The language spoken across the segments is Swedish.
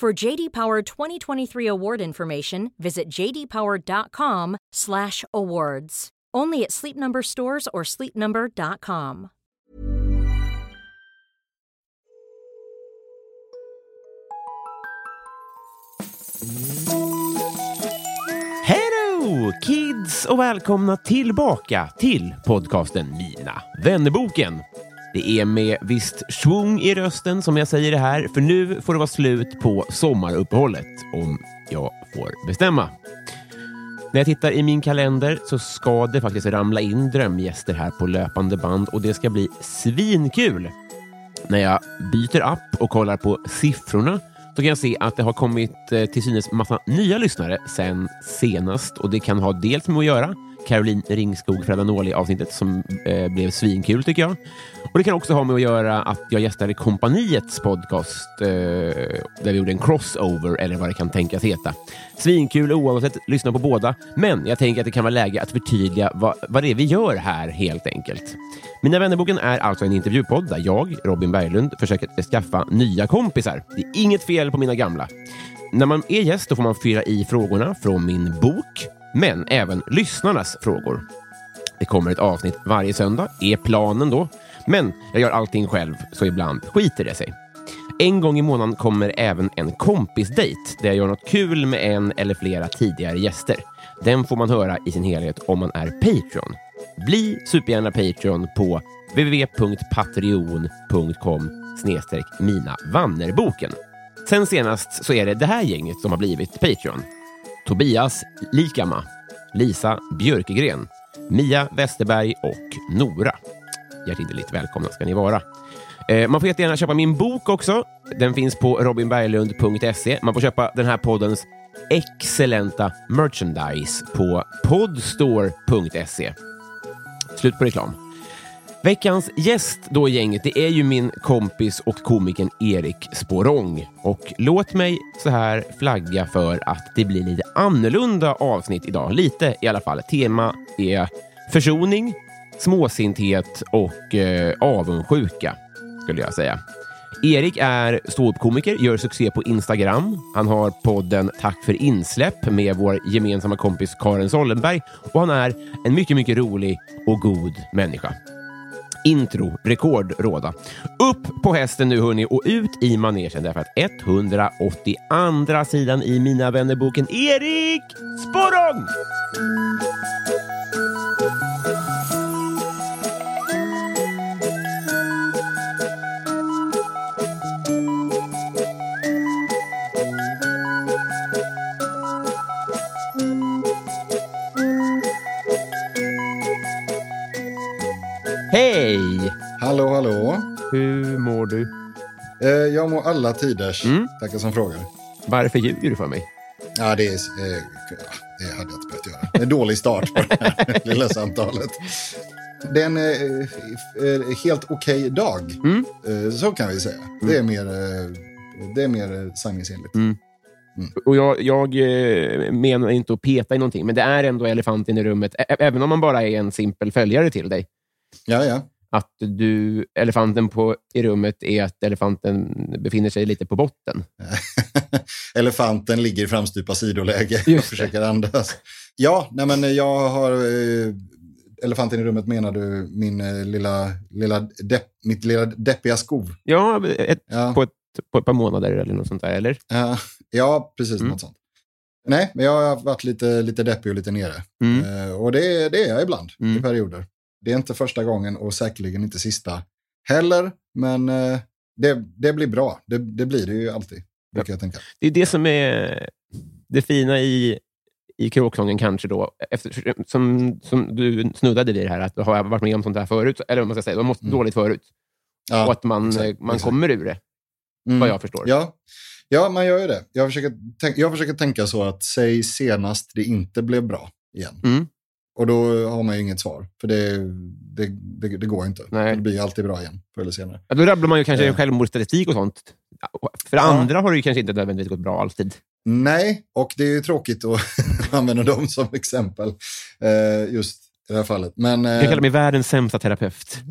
For JD Power 2023 award information, visit jdpower.com/awards. Only at Sleep Number stores or sleepnumber.com. Hello kids och välkomna tillbaka till podcasten Mina vännerboken. Det är med visst svung i rösten som jag säger det här, för nu får det vara slut på sommaruppehållet om jag får bestämma. När jag tittar i min kalender så ska det faktiskt ramla in drömgäster här på löpande band och det ska bli svinkul. När jag byter app och kollar på siffrorna så kan jag se att det har kommit eh, till synes massa nya lyssnare sen senast och det kan ha dels med att göra Caroline Ringskog Fredanoli-avsnittet som eh, blev svinkul tycker jag. Och Det kan också ha med att göra att jag gästade kompaniets podcast eh, där vi gjorde en crossover eller vad det kan tänkas heta. Svinkul oavsett, lyssna på båda. Men jag tänker att det kan vara läge att förtydliga vad, vad det är vi gör här helt enkelt. Mina vännerboken är alltså en intervjupodd där jag, Robin Berglund, försöker skaffa nya kompisar. Det är inget fel på mina gamla. När man är gäst då får man fylla i frågorna från min bok, men även lyssnarnas frågor. Det kommer ett avsnitt varje söndag, är planen då. Men jag gör allting själv, så ibland skiter det sig. En gång i månaden kommer även en kompisdejt där jag gör något kul med en eller flera tidigare gäster. Den får man höra i sin helhet om man är Patreon. Bli supergärna Patreon på www.patreon.com snedstreck mina vannerboken. Sen senast så är det det här gänget som har blivit Patreon. Tobias Likama, Lisa Björkegren, Mia Westerberg och Nora. Hjärtinnerligt välkomna ska ni vara. Eh, man får jättegärna köpa min bok också. Den finns på robinberglund.se. Man får köpa den här poddens excellenta merchandise på podstore.se. Slut på reklam. Veckans gäst då i gänget, det är ju min kompis och komikern Erik Sporrong. Och låt mig så här flagga för att det blir lite annorlunda avsnitt idag. Lite i alla fall. Tema är försoning, småsinthet och eh, avundsjuka, skulle jag säga. Erik är ståuppkomiker, gör succé på Instagram. Han har podden Tack för insläpp med vår gemensamma kompis Karin Sollenberg och han är en mycket, mycket rolig och god människa. Intro, rekord råda. Upp på hästen nu hörni och ut i manegen därför att 182 sidan i Mina vännerboken Erik Sporrong! Hej! Hallå, hallå. Hur mår du? Eh, jag mår alla tiders. Mm. Tackar som frågar. Varför ljuger du för mig? Ja, det, är, eh, det hade jag inte behövt göra. En dålig start på det här lilla samtalet. Det är en eh, eh, helt okej dag. Mm. Eh, så kan vi säga. Det är mer, eh, det är mer sanningsenligt. Mm. Och jag, jag menar inte att peta i någonting, men det är ändå elefanten i rummet, även om man bara är en simpel följare till dig. Ja, ja. Att du, elefanten på, i rummet är att elefanten befinner sig lite på botten. Elefanten ligger i framstupa sidoläge och försöker andas. Ja, nej men jag har... Eh, elefanten i rummet menar du min eh, lilla, lilla depp, mitt lilla deppiga skov. Ja, ett, Ja. på ett på ett par månader eller något sånt där, eller? Ja, precis. Mm. Något sånt. Nej, men jag har varit lite, lite deppig och lite nere. Mm. Eh, och det, det är jag ibland Mm. i perioder. Det är inte första gången och säkerligen inte sista heller. Men eh, det, det blir bra. Det, det blir det ju alltid, brukar jag tänka. Det är det som är det fina i, i kråksången kanske då, efter, som, som du snuddade vid här, att du har varit med om sånt här förut, eller vad man ska säga, du har mått Mm. dåligt förut, Ja, och att man, exakt, man exakt. kommer ur det, Mm. vad jag förstår. Ja. ja, man gör ju det. Jag försöker, tänk, jag försöker tänka så att säg senast det inte blev bra igen. Mm. Och då har man ju inget svar, för det, det, det, det går inte. Nej. Det blir alltid bra igen, förr eller senare. Ja, då rabblar man ju kanske Eh. självmordsstatistik och sånt. För Ja. andra har det ju kanske inte nödvändigtvis gått bra alltid. Nej, och det är ju tråkigt att använda dem som exempel eh, just i det här fallet. Men, eh, Jag kallar mig världens sämsta terapeut.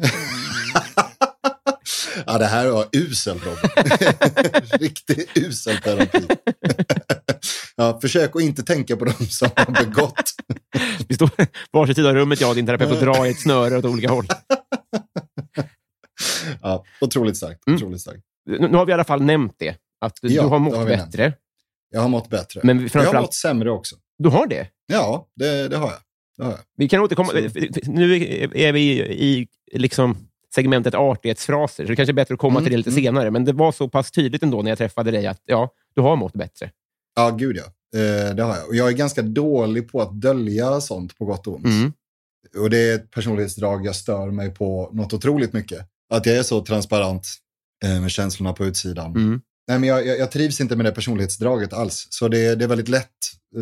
ja, det här var usel Robin. Riktigt usel terapi. ja, försök att inte tänka på dem som har begått. Vi står varsin sida av rummet, jag och din terapeut, och drar i ett snöre åt olika håll. Ja, otroligt starkt. Mm. Otroligt starkt. Nu, nu har vi i alla fall nämnt det, att Ja, du har mått har vi nämnt. bättre. Jag har mått bättre. Men jag har framförallt, mått sämre också. du har det. Ja, det, det har jag. Det har jag. Vi kan återkomma. Så- Nu är vi i liksom segmentet artighetsfraser, så det kanske är bättre att komma Mm, till det lite mm. senare. Men det var så pass tydligt ändå när jag träffade dig att ja, du har mått bättre. Ja, gud ja. Eh, det har jag. Och jag är ganska dålig på att dölja sånt på gott och ont. Mm. Och det är ett personlighetsdrag jag stör mig på något otroligt mycket. Att jag är så transparent eh, med känslorna på utsidan. Mm. Nej, men jag, jag, jag trivs inte med det personlighetsdraget alls. Så det, det är väldigt lätt,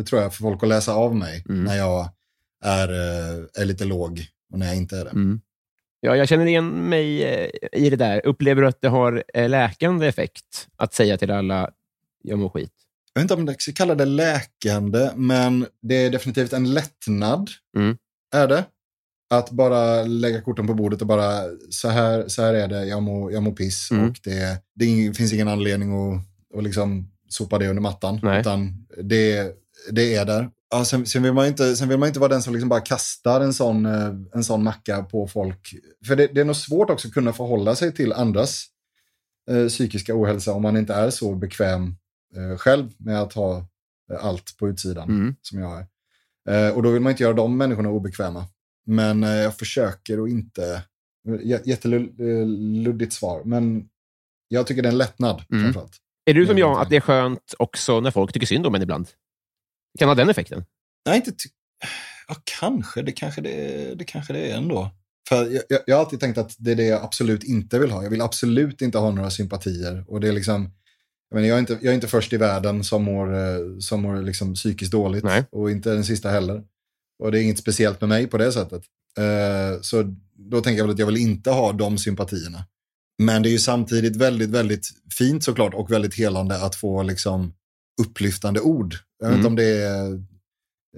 tror jag, för folk att läsa av mig Mm. när jag är, eh, är lite låg och när jag inte är det. Ja, jag känner igen mig eh, i det där. Upplever du att det har eh, läkande effekt att säga till alla jag mår skit? Jag vet inte om jag ska kalla det läkande, men det är definitivt en lättnad. Mm. Är det. Att bara lägga korten på bordet och bara, så här, så här är det, jag mår, jag mår piss. Mm. Och det, det finns ingen anledning att, att liksom sopa det under mattan. Nej. Utan det, det är där. Ja, sen, sen, vill man inte, sen vill man inte vara den som liksom bara kastar en sån, eh, en sån macka på folk. För det, det är nog svårt också att kunna förhålla sig till andras eh, psykiska ohälsa om man inte är så bekväm eh, själv med att ha eh, allt på utsidan Mm. som jag är. Eh, och då vill man inte göra de människorna obekväma. Men eh, jag försöker att inte... Jätteluddigt svar, men jag tycker det är en lättnad Mm. framförallt. Är du som jag, att det är skönt också när folk tycker synd om en ibland? Kan ha den effekten. Nej, inte ja, kanske. Det kanske det, det kanske det är ändå. För jag, jag, jag har alltid tänkt att det är det jag absolut inte vill ha. Jag vill absolut inte ha några sympatier. Och det är liksom, jag, menar, jag, är, inte, jag är inte först i världen som mår, eh, som mår liksom psykiskt dåligt. Nej. Och inte den sista heller. Och det är inget speciellt med mig på det sättet. Eh, så då tänker jag väl att jag vill inte ha de sympatierna. Men det är ju samtidigt väldigt, väldigt fint såklart och väldigt helande att få liksom upplyftande ord. Jag vet Mm. inte om det är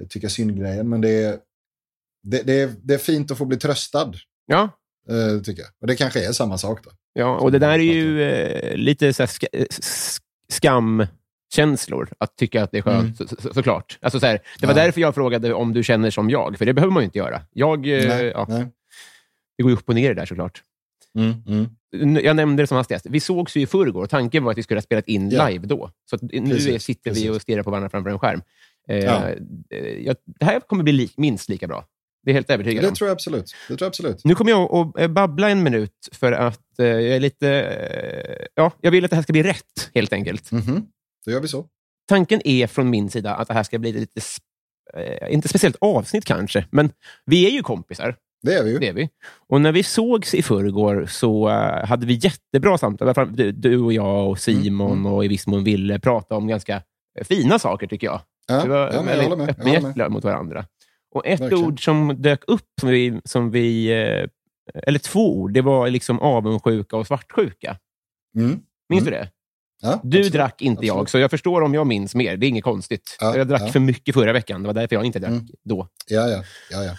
tycka synd-grejen, men det är, det, det, är, det är fint att få bli tröstad, Ja, eh, tycker jag. Och det kanske är samma sak då. ja och det där är ju eh, lite så ska, eh, skamkänslor, att tycka att det är skönt, så, så, såklart. Alltså så här, det var Mm. Ja. därför jag frågade om du känner som jag, för det behöver man ju inte göra. Jag, eh, nej, ja, nej. det går ju upp och ner där såklart. Mm, mm. Jag nämnde det som hastigast. Vi sågs ju i förrgår och tanken var att vi skulle ha spelat in Ja. live då. Så nu Precis, sitter vi och stirrar på varandra framför en skärm. Eh, Ja. eh, jag, det här kommer bli li, minst lika bra. Det är helt övertygad Det om. tror jag absolut. Det tror jag absolut. Nu kommer jag att eh, babbla en minut för att eh, jag är lite... Eh, ja, jag vill att det här ska bli rätt, helt enkelt. Mhm. Då gör vi så. Tanken är från min sida att det här ska bli lite... sp- Eh, inte speciellt avsnitt kanske, men vi är ju kompisar. Det är vi ju. Det är vi. Och när vi sågs i förrgår så eh, hade vi jättebra samtal. Du, du och jag och Simon Mm, och i viss mån Ville prata om ganska eh, fina saker, tycker jag. Ja, vi var ja, men jag håller med. Jag öppenhjärtiga mot varandra. Och ett Verkligen. ord som dök upp, som vi, som vi, eh, eller två ord, det var liksom avundsjuka och svartsjuka. Mm. Minns Mm. du det? Ja, Du absolut. drack inte jag, Absolut. så jag förstår om jag minns mer. Det är inget konstigt. Ja, jag drack ja. för mycket förra veckan. Det var därför jag inte drack Mm. då. Ja, ja. ja, ja.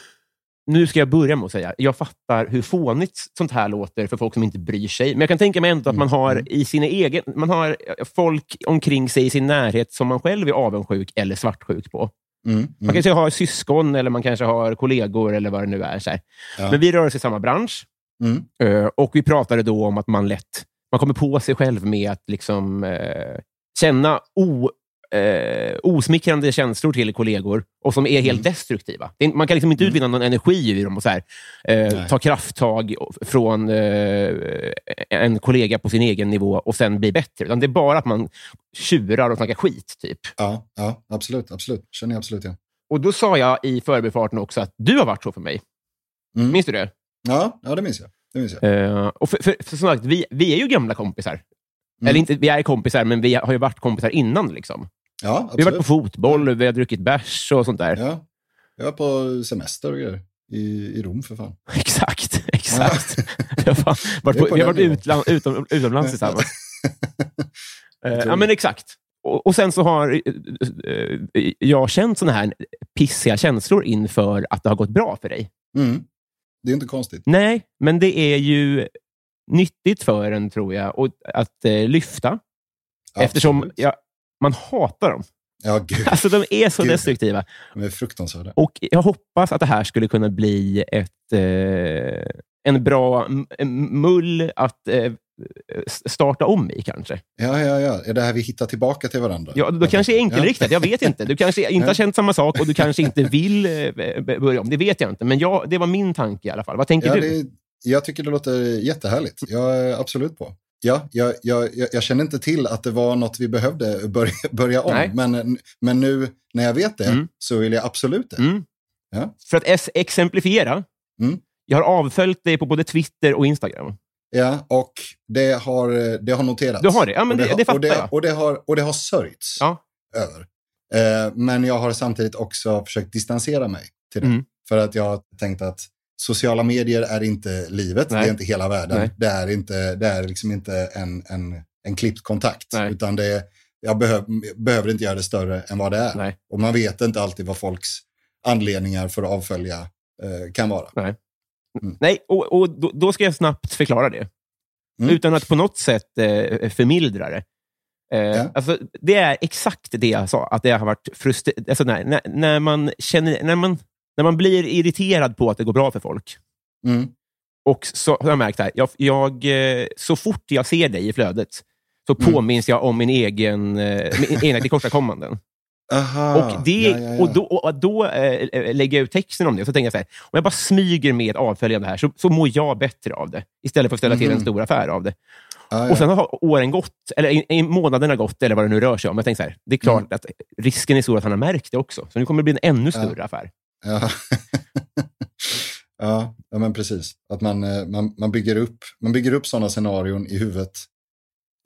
Nu ska jag börja med att säga, jag fattar hur fånigt sånt här låter för folk som inte bryr sig. Men jag kan tänka mig ändå att man har mm. i sin egen, man har eh, folk omkring sig i sin närhet som man själv är avundsjuk eller svartsjuk på. Mm. Man Mm. kanske har syskon eller man kanske har kollegor eller vad det nu är. Så. Ja. Men vi rör oss i samma bransch Mm. eh, och vi pratade då om att man lätt man kommer på sig själv med att liksom, eh, känna o, eh, osmickrande känslor till kollegor och som är helt Mm. destruktiva. Är- Man kan liksom inte Mm. utvinna någon energi ur dem och så här, eh, ta krafttag från eh, en kollega på sin egen nivå och sen bli bättre. Utan det är bara att man tjurar och snackar skit. typ. Ja, ja, absolut. absolut. Känner jag absolut igen. Och Då sa jag i förbifarten också att du har varit så för mig. Mm. Minns du det? Ja, ja, det minns jag. Det minns jag. Eh, och för, för, för som sagt, vi, vi är ju gamla kompisar. Mm. Eller inte, vi är kompisar, men vi har ju varit kompisar innan. Liksom. Ja, Vi har varit absolut. på fotboll, vi har druckit bärs och sånt där. Ja. Jag var på semester och grejer. I, i Rom för fan. Exakt. exakt. vi har, fan, varit på, på vi har varit utland, utom, utomlands tillsammans. Eh, ja, men exakt. Och, och Sen så har eh, eh, jag känt såna här pissiga känslor inför att det har gått bra för dig. Mm. Det är inte konstigt. Nej, men det är ju nyttigt för en, tror jag, och, att eh, lyfta. Eftersom Absolut. Ja, man hatar dem. Ja, gud. Alltså, de är så Gud. destruktiva. De är fruktansvärda. Och Jag hoppas att det här skulle kunna bli ett, eh, en bra mull att eh, starta om i, kanske. Ja, ja, ja. Är det här vi hittar tillbaka till varandra? Ja, då kanske är enkelriktat. Jag vet inte. Du kanske inte har känt samma sak och du kanske inte vill eh, börja om. Det vet jag inte. Men jag, det var min tanke i alla fall. Vad tänker Ja, du? det, jag tycker det låter jättehärligt. Jag är absolut på. Ja, jag, jag, jag, kände inte till att det var något vi behövde börja, börja om. Nej. Men, men nu när jag vet det Mm. så vill jag absolut det. Mm. Ja. För att exemplifiera. Mm. Jag har avföljt dig på både Twitter och Instagram. Ja, och det har, det har noterats. Du har det? Ja, men och det- har- det fattar och det, jag. Och det har, och det har sörjts Ja. över. Eh, men jag har samtidigt också försökt distansera mig till det. Mm. För att jag har tänkt att sociala medier är inte livet, Nej. det är inte hela världen. Nej. Det är, inte, det är liksom inte en, en, en klippt kontakt. Nej. Utan det är, jag behöv, behöver inte göra det större än vad det är. Nej. Och man vet inte alltid vad folks anledningar för att avfölja eh, kan vara. Nej, och, och då, då ska jag snabbt förklara det. Mm. Utan att på något sätt eh, förmildra det. Eh, Ja. alltså, det är exakt det jag sa, att det har varit frustrerande. Alltså, när, när, man känner, när, man, när man blir irriterad på att det går bra för folk. Mm. Och så har jag märkt här, jag, jag, eh, så fort jag ser dig i flödet så Mm. påminns jag om min egen, eh, min egna tillkortakommanden. Aha, Och, det, ja, ja, ja. och då, och då eh, lägger jag ut texten om det och så tänker jag så här, om jag bara smyger med ett avföljande här så, så mår jag bättre av det. Istället för att ställa till en Mhm. stor affär av det. Ja. Och Sen har åren gått, eller i- i månaderna gått, eller vad det nu rör sig om. Jag tänker så här, det är klart Mm. att risken är stor att han har märkt det också. Så nu kommer det bli en ännu större affär. Ja. ja, ja, men precis. Att man, eh, man, man, bygger upp, man bygger upp sådana scenarion i huvudet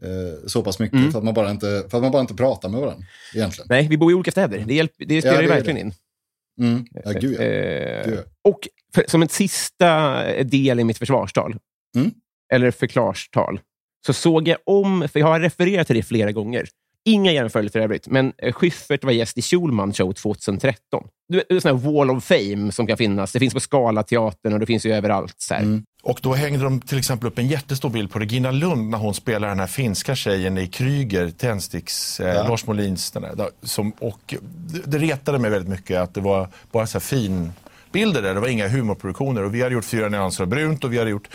eh, så pass mycket Mm. för, att man bara inte, för att man bara inte pratar med varandra egentligen. Nej, vi bor i olika städer. Det, hjälp, det spelar det ju gör verkligen det. in. Mm. Ja, gud ja. Eh, Gud, ja. och för, som en sista del i mitt försvarstal, Mm. eller förklarstal, så såg jag om, för jag har refererat till det flera gånger, inga jämförelser i övrigt, men eh, Schyffert var gäst i Schulman Show 2013. Du vet, det är en sån här wall of fame som kan finnas. Det finns på Scalateatern och det finns ju överallt. Så här. Mm. Och då hängde de till exempel upp en jättestor bild på Regina Lund när hon spelar den här finska tjejen i Kryger, Tändsticks, eh, Ja. Lars Molins. Den där, som, och det, retade mig väldigt mycket att det var bara så här fin bilder där. Det var inga humorproduktioner. Och vi hade gjort Fyra nyanser av brunt och vi hade gjort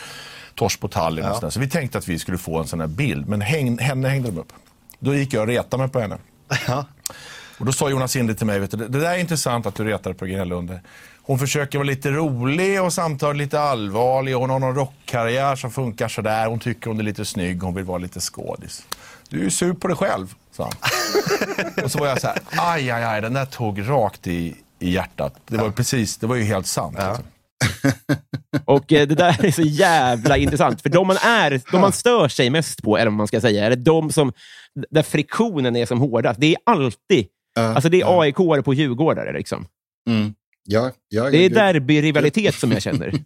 Torsk på Tallinn. Och sådär. Så vi tänkte att vi skulle få en sån här bild. Men häng, henne hängde de upp. Då gick jag och retade mig på henne. Och då sa Jonas Inde till mig, vet du, det där är intressant att du retar på Lund. Hon försöker vara lite rolig och samtidigt lite allvarlig. Hon har någon rockkarriär som funkar sådär. Hon tycker hon är lite snygg, hon vill vara lite skådis. Du är ju sur på dig själv, sa han. och så var jag så här, aj, aj, aj, den där tog rakt i, i hjärtat. Det var, precis, det var ju helt sant. Liksom. Och eh, det där är så jävla intressant. För de man, är, de man stör sig mest på, eller vad man ska säga, eller de som, där friktionen är som hårdast, det är alltid Ja, Alltså det är ja. AIK på djurgårdare. Liksom. Mm. Ja, ja, Det är derbyrivalitet som jag känner.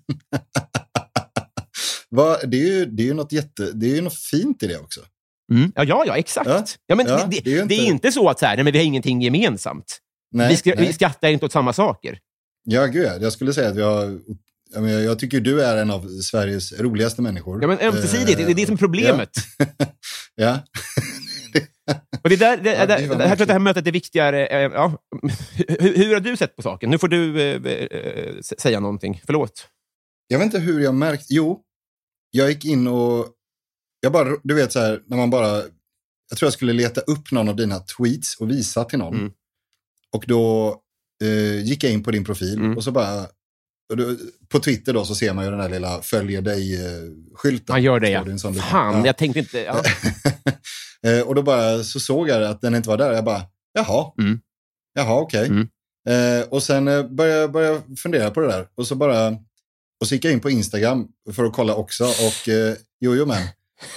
Va, det, är ju, det är ju något jätte, det är ju något fint i det också. Mm. Ja, ja, ja, exakt. Ja. Ja, men ja, det, det är ju det är inte- inte så att så här, nej, men vi har ingenting gemensamt. Nej, vi, skra- nej. vi skrattar inte åt samma saker. Ja, gud ja. Jag skulle säga att vi har... Jag, tycker du är en av Sveriges roligaste människor. Ja, men ömsesidigt, det är det som är problemet. Ja. Och det är där, det, Ja, där, det var jag tror det här mötet är viktigare. eh, Ja. Hur, hur har du sett på saken? Nu får du eh, eh, säga någonting. Förlåt. Jag vet inte hur jag märkt. Jo, jag gick in och jag bara, du vet så här, när man bara, jag tror jag skulle leta upp någon av dina tweets och visa till någon. Mm. Och då eh, gick jag in på din profil Mm. och så bara, och då, på Twitter då så ser man ju den där lilla följer dig-skylten. Han gör det, ja. Fan, ja. jag tänkte inte... Ja. Eh, och då bara så såg jag att den inte var där. Jag bara, jaha, Mm. jaha okej. Mm. Eh, och sen eh, började jag började fundera på det där. Och så bara, och så gick jag in på Instagram för att kolla också. Och eh, jo, jo men.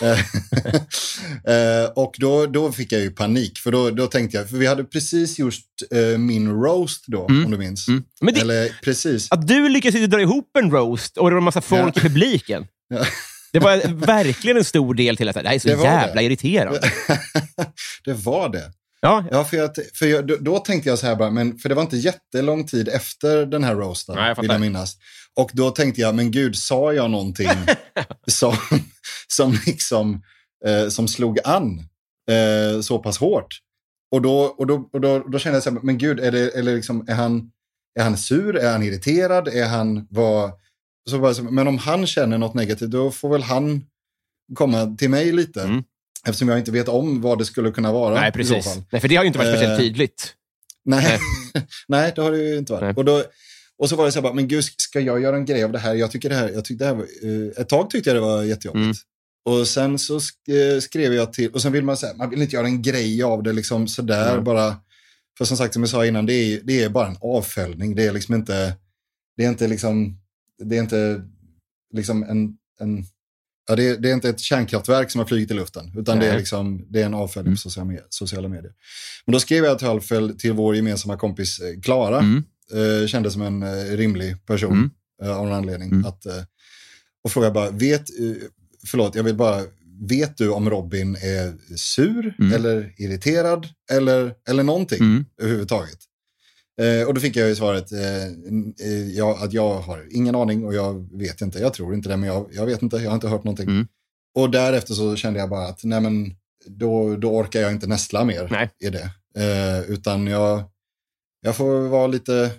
Eh, eh, och då, då fick jag ju panik. För då, då tänkte jag, för vi hade precis gjort eh, min roast då, Mm. om du minns. Mm. Det, Eller precis. att du lyckades dra ihop en roast och det var en massa folk Ja. i publiken. Ja. Det var verkligen en stor del till att det här är så jävla det. irriterande. det var det. Ja, Ja, för, jag, för jag, då, då tänkte jag så här bara, men för det var inte jättelång tid efter den här roasten, Nej, jag vill jag minnas. Och då tänkte jag, men gud, sa jag någonting som, som liksom, eh, som slog an eh, så pass hårt? Och då, och då, och då, då kände jag så här, men gud, är, det, eller liksom, är, han, är han sur? Är han irriterad? Är han, vad, så bara, men om han känner något negativt, då får väl han komma till mig lite. Mm. Eftersom jag inte vet om vad det skulle kunna vara. nej precis. Nej, för det har ju inte varit speciellt Eh, tydligt. Nej, nej det har det ju inte varit. Nej. Och, då, och så var det så här, bara, men gud, ska jag göra en grej av det här? Jag tycker det här, jag tyckte det här eh, ett tag tyckte jag det var jättejobbigt. Mm. Och sen så eh, skrev jag till, och sen vill man säga, man vill inte göra en grej av det liksom sådär Mm. bara. För som sagt, som jag sa innan, det är, det är bara en avföljning. Det är liksom inte, det är inte liksom, det är inte liksom en, en ja, det, är, det är inte ett kärnkraftverk som har flugit i luften, utan det är, Nej. liksom, det är en avföljning Mm. på sociala medier, sociala medier. Men då skrev jag till, Alfred, till vår gemensamma kompis eh, Klara, Mm. Eh, kändes som en eh, rimlig person Mm. eh, av någon anledning. Mm. Att, eh, och frågade bara, vet, eh, förlåt, jag vill bara, vet du om Robin är sur Mm. eller irriterad eller, eller någonting Mm. överhuvudtaget? Och då fick jag ju svaret eh, n- eh, ja, att jag har ingen aning och jag vet inte. Jag tror inte det, men jag, jag vet inte. Jag har inte hört någonting. Mm. Och därefter så kände jag bara att nej men, då, då orkar jag inte nästla mer Nej. i det. Eh, utan jag, jag får vara lite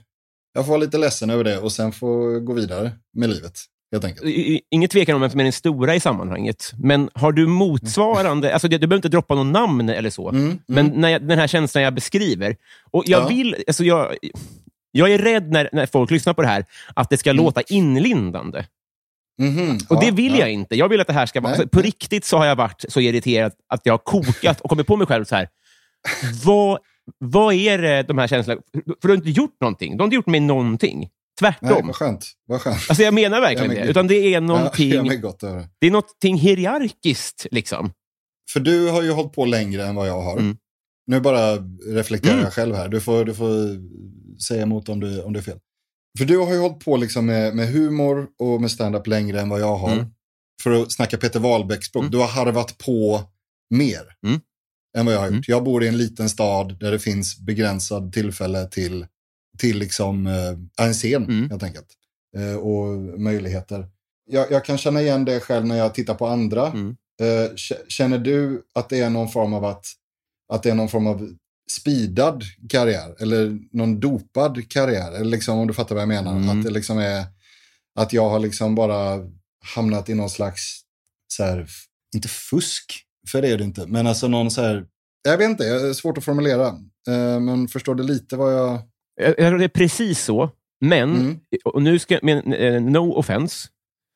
jag får vara lite ledsen över det och sen få gå vidare med livet. Helt enkelt. I- i- Ingen tvekan om vem som är den stora i sammanhanget. Men har du motsvarande... Alltså, du behöver inte droppa någon namn eller så. Mm, mm. Men när jag, den här känslan jag beskriver. Och jag, Ja. vill, alltså jag, jag är rädd när, när folk lyssnar på det här att det ska låta inlindande. Mhm, Och det vill ja. jag inte. Jag vill att det här ska vara... Alltså, på riktigt så har jag varit så irriterad att jag har kokat och kommit på mig själv så här. Vad, vad är det de här känslorna... För du har inte gjort någonting. Du har inte gjort mig någonting. Nej, Tvärtom. vad skönt. Vad skönt. Alltså jag menar verkligen Ja, men det. Utan det är någonting, jag gott över det. är någonting hierarkiskt. Liksom. För du har ju hållit på längre än vad jag har. Mm. Nu bara reflekterar Mm. jag själv här. Du får, du får säga emot om, du, om det är fel. För du har ju hållit på liksom med, med humor och med stand-up längre än vad jag har. Mm. För att snacka Peter Wahlbecks språk. Mm. Du har harvat på mer Mm. Än vad jag har gjort. Mm. Jag bor i en liten stad där det finns begränsad tillfälle till, till liksom, eh, en scen Mm. helt enkelt. Eh, och möjligheter. Jag, jag kan känna igen det själv när jag tittar på andra. Mm. Eh, Känner du att det är någon form av att, att det är någon form av speedad karriär eller någon dopad karriär? Eller liksom, om du fattar vad jag menar. Mm. Att det liksom är att jag har liksom bara hamnat i någon slags, så här, inte fusk, för det är det inte, men alltså någon så här, jag vet inte, det är svårt att formulera. Eh, men förstår du lite vad jag... Jag, tror det är precis så. Men, Mm. och nu ska men, eh, no offense,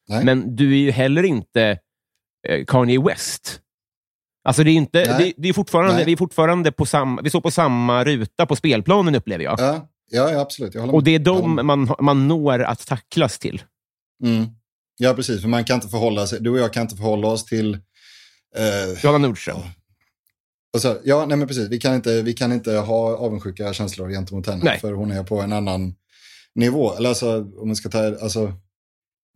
Nej. men du är ju heller inte eh, Kanye West. Alltså det är inte, det, det är fortfarande, Nej. vi är fortfarande på samma, vi står på samma ruta på spelplanen upplever jag. Ja, ja, ja absolut. Jag Och det är de man, man når att tacklas till. Mm. Ja, precis. För man kan inte förhålla sig, du och jag kan inte förhålla oss till... Eh, Johanna Nordström. Ja. och så, ja, nej men precis. Vi kan, inte, vi kan inte ha avundsjuka känslor gentemot henne. Nej. För hon är på en annan nivå. Eller alltså, om man ska ta... Alltså,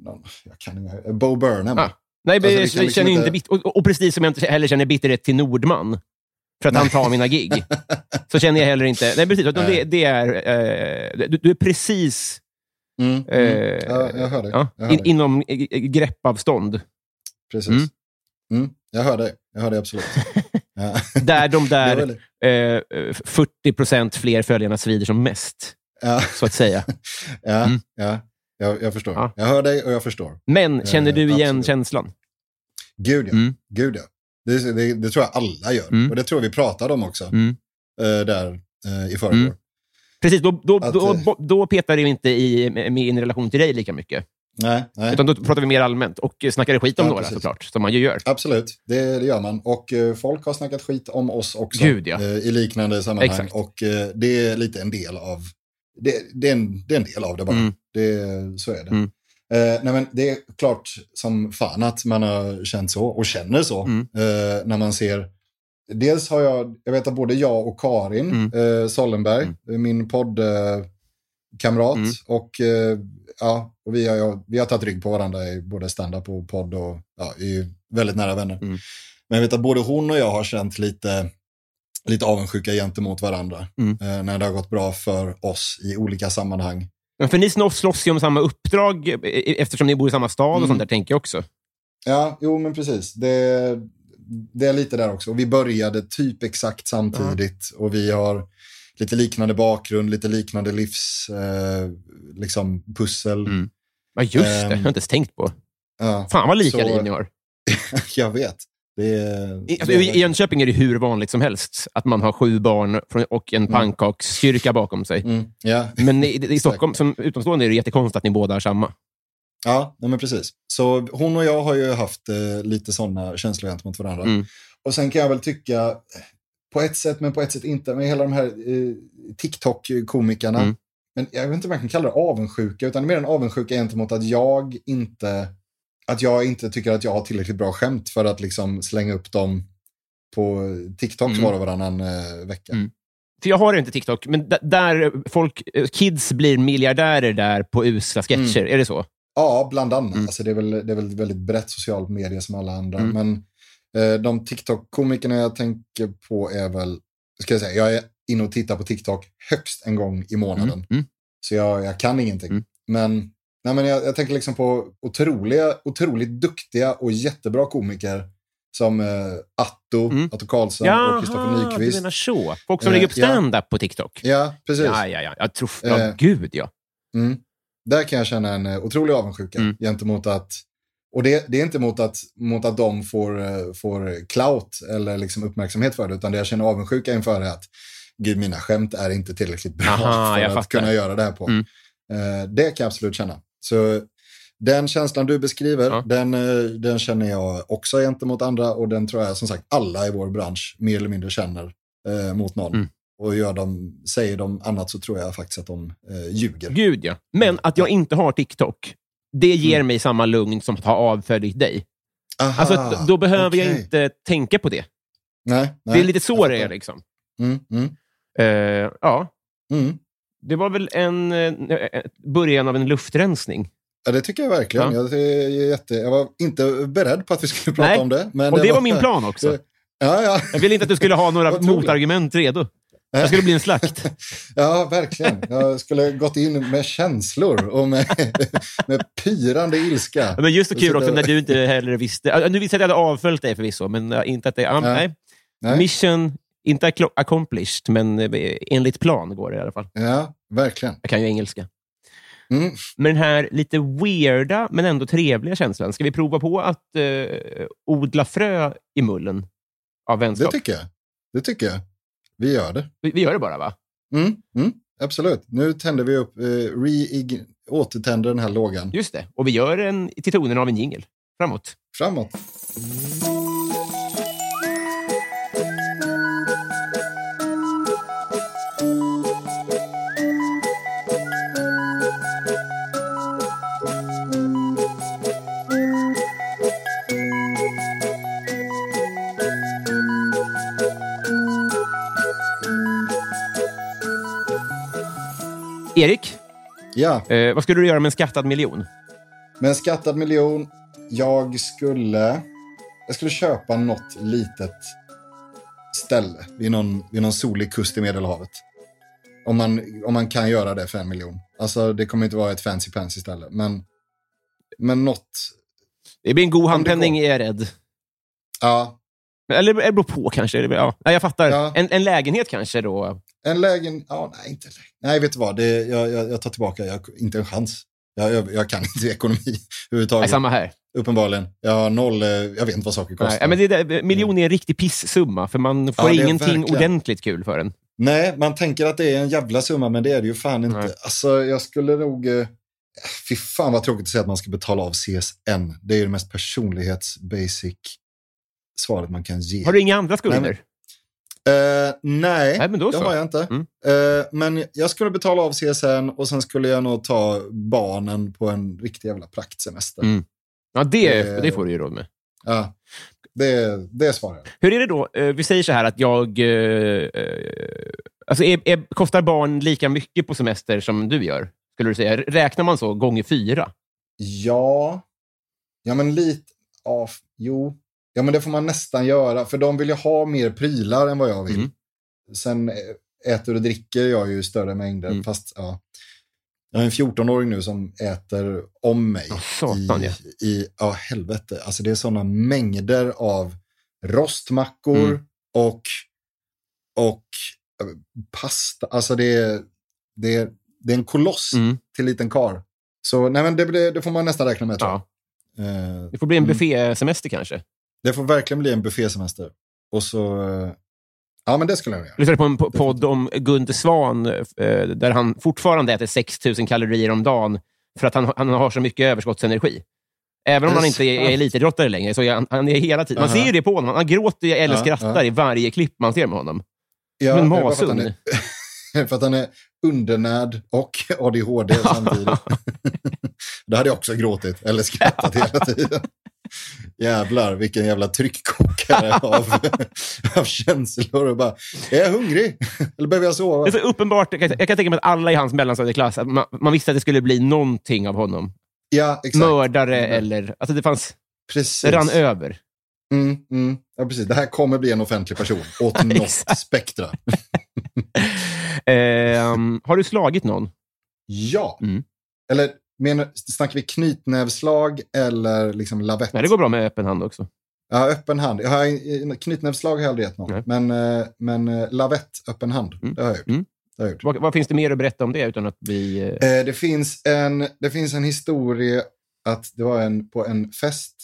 någon, jag kan inga, Bo Burnham. Ah. Nej, Alltså, vi kan liksom känner inte inte- bit- och, och precis som jag inte heller känner bitterhet till Nordman, för att han tar mina gig, så känner jag heller inte... Nej, precis. utan Det, Nej. det är, eh, du, du är precis Mm, mm. eh, ja, jag hör dig. ja, in, inom eh, greppavstånd. Precis. Mm. Mm. Jag hör dig. Jag hör dig absolut. ja. Där de där eh, 40 procent fler följarna svider som mest, ja, så att säga. ja, Mm. ja. Jag, jag förstår. Ja. Jag hör dig och jag förstår. Men känner du Eh, igen absolut. känslan? Gud ja. Mm. Gud, ja. Det, det, det tror jag alla gör. Mm. Och det tror jag vi pratade om också. Mm. eh, där eh, i förrgår. Mm. Precis, då, då, Att, då, eh, då, då petar det inte i min relation till dig lika mycket. Nej, nej. Utan då pratar vi mer allmänt och snackar skit om Ja, några precis. såklart, som man ju gör. Absolut, det, det gör man. Och eh, folk har snackat skit om oss också. Gud, ja. eh, I liknande sammanhang. Exakt. Och eh, det är lite en del av det. Det är en, det är en del av det bara. Mm. Det, så är det. Mm. Eh, nej, men det är klart som fan att man har känt så och känner så. Mm. Eh, när man ser Dels har jag, jag vet att både jag och Karin Mm. eh, Sollenberg, eh, min poddkamrat, kamrat, Mm. och ja, och vi, har, vi har tagit rygg på varandra i både stand-up och podd och ja, är väldigt nära vänner. Mm. Men jag vet att både hon och jag har känt lite, lite avundsjuka gentemot varandra Mm. eh, när det har gått bra för oss i olika sammanhang. Men för ni slå- slåss ju om samma uppdrag eh, eftersom ni bor i samma stad och Mm. sånt där, tänker jag också. Ja, jo men precis. Det, det är lite där också. Och vi började typ exakt samtidigt och vi har lite liknande bakgrund, lite liknande livs, eh, liksom pussel. Mm. Ja, just det. Ehm, Jag har inte ens tänkt på. Ja, Fan vad lika så- liv ni har. jag vet. Det är, I, alltså, det är I Jönköping är det hur vanligt som helst att man har sju barn och en pannkakskyrka bakom sig. Mm, ja, Men i, i Stockholm, som utomstående, är det jättekonstigt att ni båda har samma. ja men precis. Så hon och jag har ju haft eh, lite sådana känslor gentemot varandra. Mm. Och sen kan jag väl tycka, på ett sätt men på ett sätt inte, med hela de här eh, TikTok-komikerna. Mm. Men jag vet inte om jag kan kalla det avundsjuka, utan det är mer en avundsjuka gentemot att jag inte, att jag inte tycker att jag har tillräckligt bra skämt för att liksom slänga upp dem på TikTok Mm. var och varannan eh, vecka. Mm. För jag har inte TikTok, men där folk, eh, kids blir miljardärer där på usla sketcher. Är det så? Ja, bland annat. Mm. Alltså, det, är väl, det är väl väldigt brett socialt medie som alla andra. Mm. Men de TikTok-komikerna jag tänker på är väl, ska jag säga, jag är inne och tittar på TikTok högst en gång i månaden. Mm. Mm. Så jag, jag kan ingenting. Mm. Men, nej, men jag, jag tänker liksom på otroliga, otroligt duktiga och jättebra komiker som eh, Atto, Mm. Atto Karlsson och Kristoffer du Nyqvist. menar så. Folk som Eh, lägger upp ja. stand-up på TikTok. Ja, precis. Ja, ja, ja. Jag tror... Ja, Eh, gud, ja. Mm. Där kan jag känna en eh, otrolig avundsjuka Mm. gentemot att, och det, det är inte mot att, mot att de får, eh, får clout eller liksom uppmärksamhet för det, utan det jag känner avundsjuka inför är att gud, mina skämt är inte tillräckligt bra Aha, för att fattar. kunna göra det här på. Mm. Eh, det kan jag absolut känna. Så den känslan du beskriver, Ja. den, eh, den känner jag också gentemot andra och den tror jag som sagt alla i vår bransch mer eller mindre känner eh, mot någon. Mm. Och gör de, säger de annat så tror jag faktiskt att de eh, ljuger. Gud, ja. Men att jag inte har TikTok, det ger Mm. mig samma lugn som att ha avföljt dig. Aha, Alltså, då behöver jag okej. inte tänka på det. Nej, nej, det är lite så jag det är. Liksom. Mm, mm, Eh, ja, mm. det var väl en eh, början av en luftrensning. Ja, det tycker jag verkligen. Ja. Jag, det jätte, jag var inte beredd på att vi skulle prata Nej, om det. Men Och det var min plan också. det- Ja, ja. Jag ville inte att du skulle ha några motargument redo. Jag skulle bli en slakt. ja, verkligen. Jag skulle gått in med känslor och med, med pyrande ilska. Men just så kul Så också det- när du inte heller visste. Nu visste jag att jag hade avföljt dig förvisso, men eh, inte att det... Ja, nej. Nej. Mission, inte acco- accomplished, men eh, enligt plan går det i alla fall. Ja, verkligen. Jag kan ju engelska. Mm. Men den här lite weirda, men ändå trevliga känslan. Ska vi prova på att eh, odla frö i mullen av Det vänskap? tycker jag. Det tycker jag. Vi gör det. vi, vi gör det bara, va? Mm, mm, absolut. Nu tänder vi upp, eh, re återtänder den här lågan. Just det. Och vi gör en till tonen av en jingel. Framåt. Framåt. Erik, Ja, eh, vad skulle du göra med en skattad miljon? med en skattad miljon. Jag skulle, jag skulle köpa något litet ställe vid någon, vid någon solig kust i Medelhavet. Om man, om man kan göra det för en miljon. Alltså det kommer inte vara ett fancy pansy ställe. Men, men något, Det blir en god handpenning, är jag rädd. ja, Eller det beror på kanske. Ja. Jag fattar. Ja. En, en lägenhet kanske då. En lägen, ja nej inte lägen. Nej vet du vad, det, jag, jag, jag tar tillbaka, jag, inte en chans. Jag, jag, jag kan inte ekonomi överhuvudtaget. samma här. uppenbarligen. Jag har noll, eh, jag vet inte vad saker kostar. Nej, men det, där- miljon är en riktig pissumma, för man får Ja, ingenting verkligen. ordentligt kul för den. Nej, man tänker att det är en jävla summa, men det är det ju fan inte. Nej. Alltså, jag skulle nog... eh, Fy fan vad tråkigt att säga att man ska betala av CSN. Det är ju det mest personlighets-basic svaret man kan ge. Har du inga andra skulder? Nej, Eh, nej, Nej, det har jag inte. Mm. Eh, men jag skulle betala av CSN och sen skulle jag nog ta barnen på en riktig jävla praktsemester. Mm. Ja, det, Eh. det får du ju råd med. Ja, det, det svarar jag. Hur är det då? Eh, Vi säger så här att jag... Alltså är, är, kostar barn lika mycket på semester som du gör? Skulle du säga? Räknar man så gånger fyra? Ja, ja men lite, ja, jo. Ja men det får man nästan göra, för de vill ju ha mer prylar än vad jag vill. Mm. Sen eh, äter och dricker jag ju i större mängder, Mm. fast ja. Jag har en 14-åring nu som äter om mig. Satan, i, ja. i, ja, helvete. Alltså det är sådana mängder av rostmackor Mm. och, och eh, pasta. Alltså det är, det är, det är en koloss Mm. till liten kar. Så nej, men det, det får man nästan räkna med. Ja. Eh, Det får bli en Mm. buffésemester kanske. Det får verkligen bli en buffésemester. Och så... eh, ja, men det skulle jag göra. Jag lyssnade på en po- podd om Gunde Svan eh, där han fortfarande äter 6 000 kalorier om dagen för att han, han har så mycket överskottsenergi. Även om han inte är elitidrottare längre, så är han, han är hela tiden... Man Aha. ser ju det på honom. Han gråter eller Ja, skrattar i varje klipp man ser med honom. Ja, han masugn. För att han är undernärd och ADHD samtidigt. Då hade jag också gråtit eller skrattat hela tiden. Jävlar, vilken jävla tryckkokare av, av känslor. Och bara, är jag hungrig? Eller behöver jag sova? Det är så uppenbart. Jag kan, jag kan tänka mig att alla i hans mellanstadieklass, man, man visste att det skulle bli någonting av honom. Ja, exakt. Mördare Mm. eller... Alltså det fanns... Precis. Det rann över. Mm, mm. Ja, precis. Det här kommer bli en offentlig person åt något spektra. Ehm, har du slagit någon? Ja. Mm. Eller menar, snackar vi knytnävslag eller liksom lavett? Nej, det går bra med öppen hand också. Ja, öppen hand. Jag har, knytnävslag har jag aldrig gett någon. Nej. Men, eh, men eh, lavett, öppen hand, Mm. det har jag gjort. Mm. Vad, vad finns det mer att berätta om det utan att bli... eh, Eh, det, finns en, det finns en historia att det var en på en fest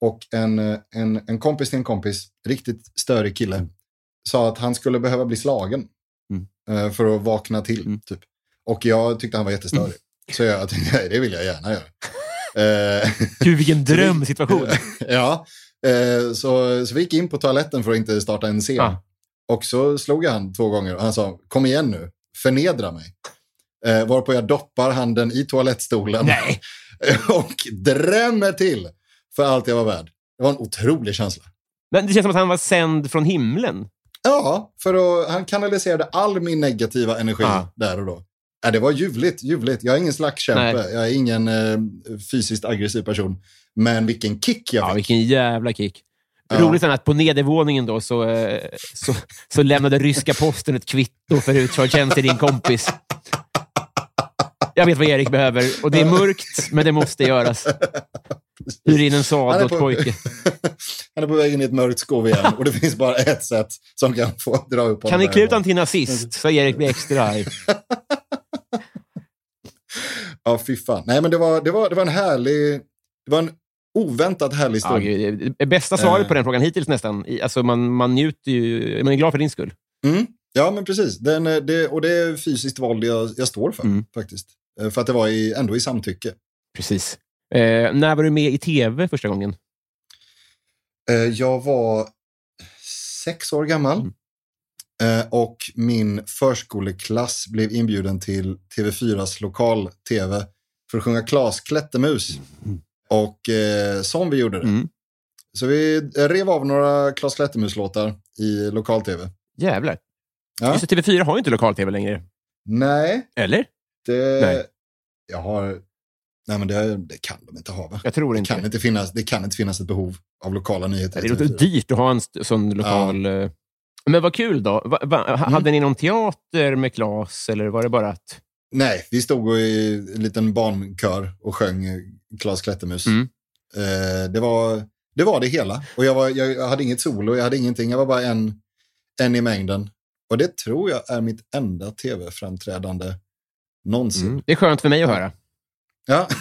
och en, en, en kompis till en kompis, riktigt störig kille, sa att han skulle behöva bli slagen för att vakna till. Mm. Typ. Och jag tyckte han var jättestörig. Så jag tänkte, nej, det vill jag gärna göra. Eh, Gud, vilken drömsituation. ja, eh, så, så vi gick in på toaletten för att inte starta en scen. Ah. Och så slog jag han två gånger och han sa, kom igen nu, förnedra mig. Eh, varpå jag doppar handen i toalettstolen Nej. och drämmer till för allt jag var värd. Det var en otrolig känsla. Men det känns som att han var sänd från himlen. Ja, för att, han kanaliserade all min negativa energi Ja. där och då. Ja, det var ljuvligt, ljuvligt. Jag är ingen slagskämpe, jag är ingen eh, fysiskt aggressiv person. Men vilken kick jag Ja, fick. vilken jävla kick. Ja. Roligt är att på nedervåningen då så, eh, så, så lämnade ryska posten ett kvitto för utförd tjänst till din kompis. Jag vet vad Erik behöver och det är mörkt, men det måste göras. Hyr in en sadel åt på- pojke. Han är på väg in i ett mörkt skov igen och det finns bara ett sätt som kan få dra upp Kan honom ni klä ut honom till nazist? Så Erik blir extra arg. Ja, fy fan. Nej, men det var, det var, det var en härlig... Det var en oväntat härlig Ja, stund. gud, det bästa svaret Eh. på den frågan hittills nästan. Alltså man, man njuter ju, man är glad för din skull. Mm. Ja, men precis. Den, eh, det, och det är fysiskt våld jag, jag står för, Mm. faktiskt. Eh, För att det var i, ändå i samtycke. Precis. Eh, när var du med i tv första gången? Eh, Jag var sex år gammal. Mm. Eh, Och min förskoleklass blev inbjuden till TV4s lokal-tv för att sjunga Klas klättermus. Och eh, som vi gjorde det. Mm. Så vi rev av några Klas Klättermus-låtar i lokal-tv. Jävlar. Ja. Just det, TV4 har ju inte lokal-tv längre. Nej, Eller? Det... Nej. Jag har... Nej, men det, det kan de inte ha, va? Jag tror Det inte kan inte, finnas, det kan inte finnas ett behov av lokala nyheter. Det låter TV4. dyrt att ha en sån lokal... eh, Men vad kul då. Va, va, Mm. Hade ni någon teater med Klas eller var det bara att... Nej, vi stod i en liten barnkör och sjöng Klas Klättermus. Mm. Eh, det, var, det var det hela. Och jag, var, jag hade inget solo, jag hade ingenting. Jag var bara en, en i mängden. Och det tror jag är mitt enda tv-framträdande någonsin. Mm. Det är skönt för mig att höra. Ja.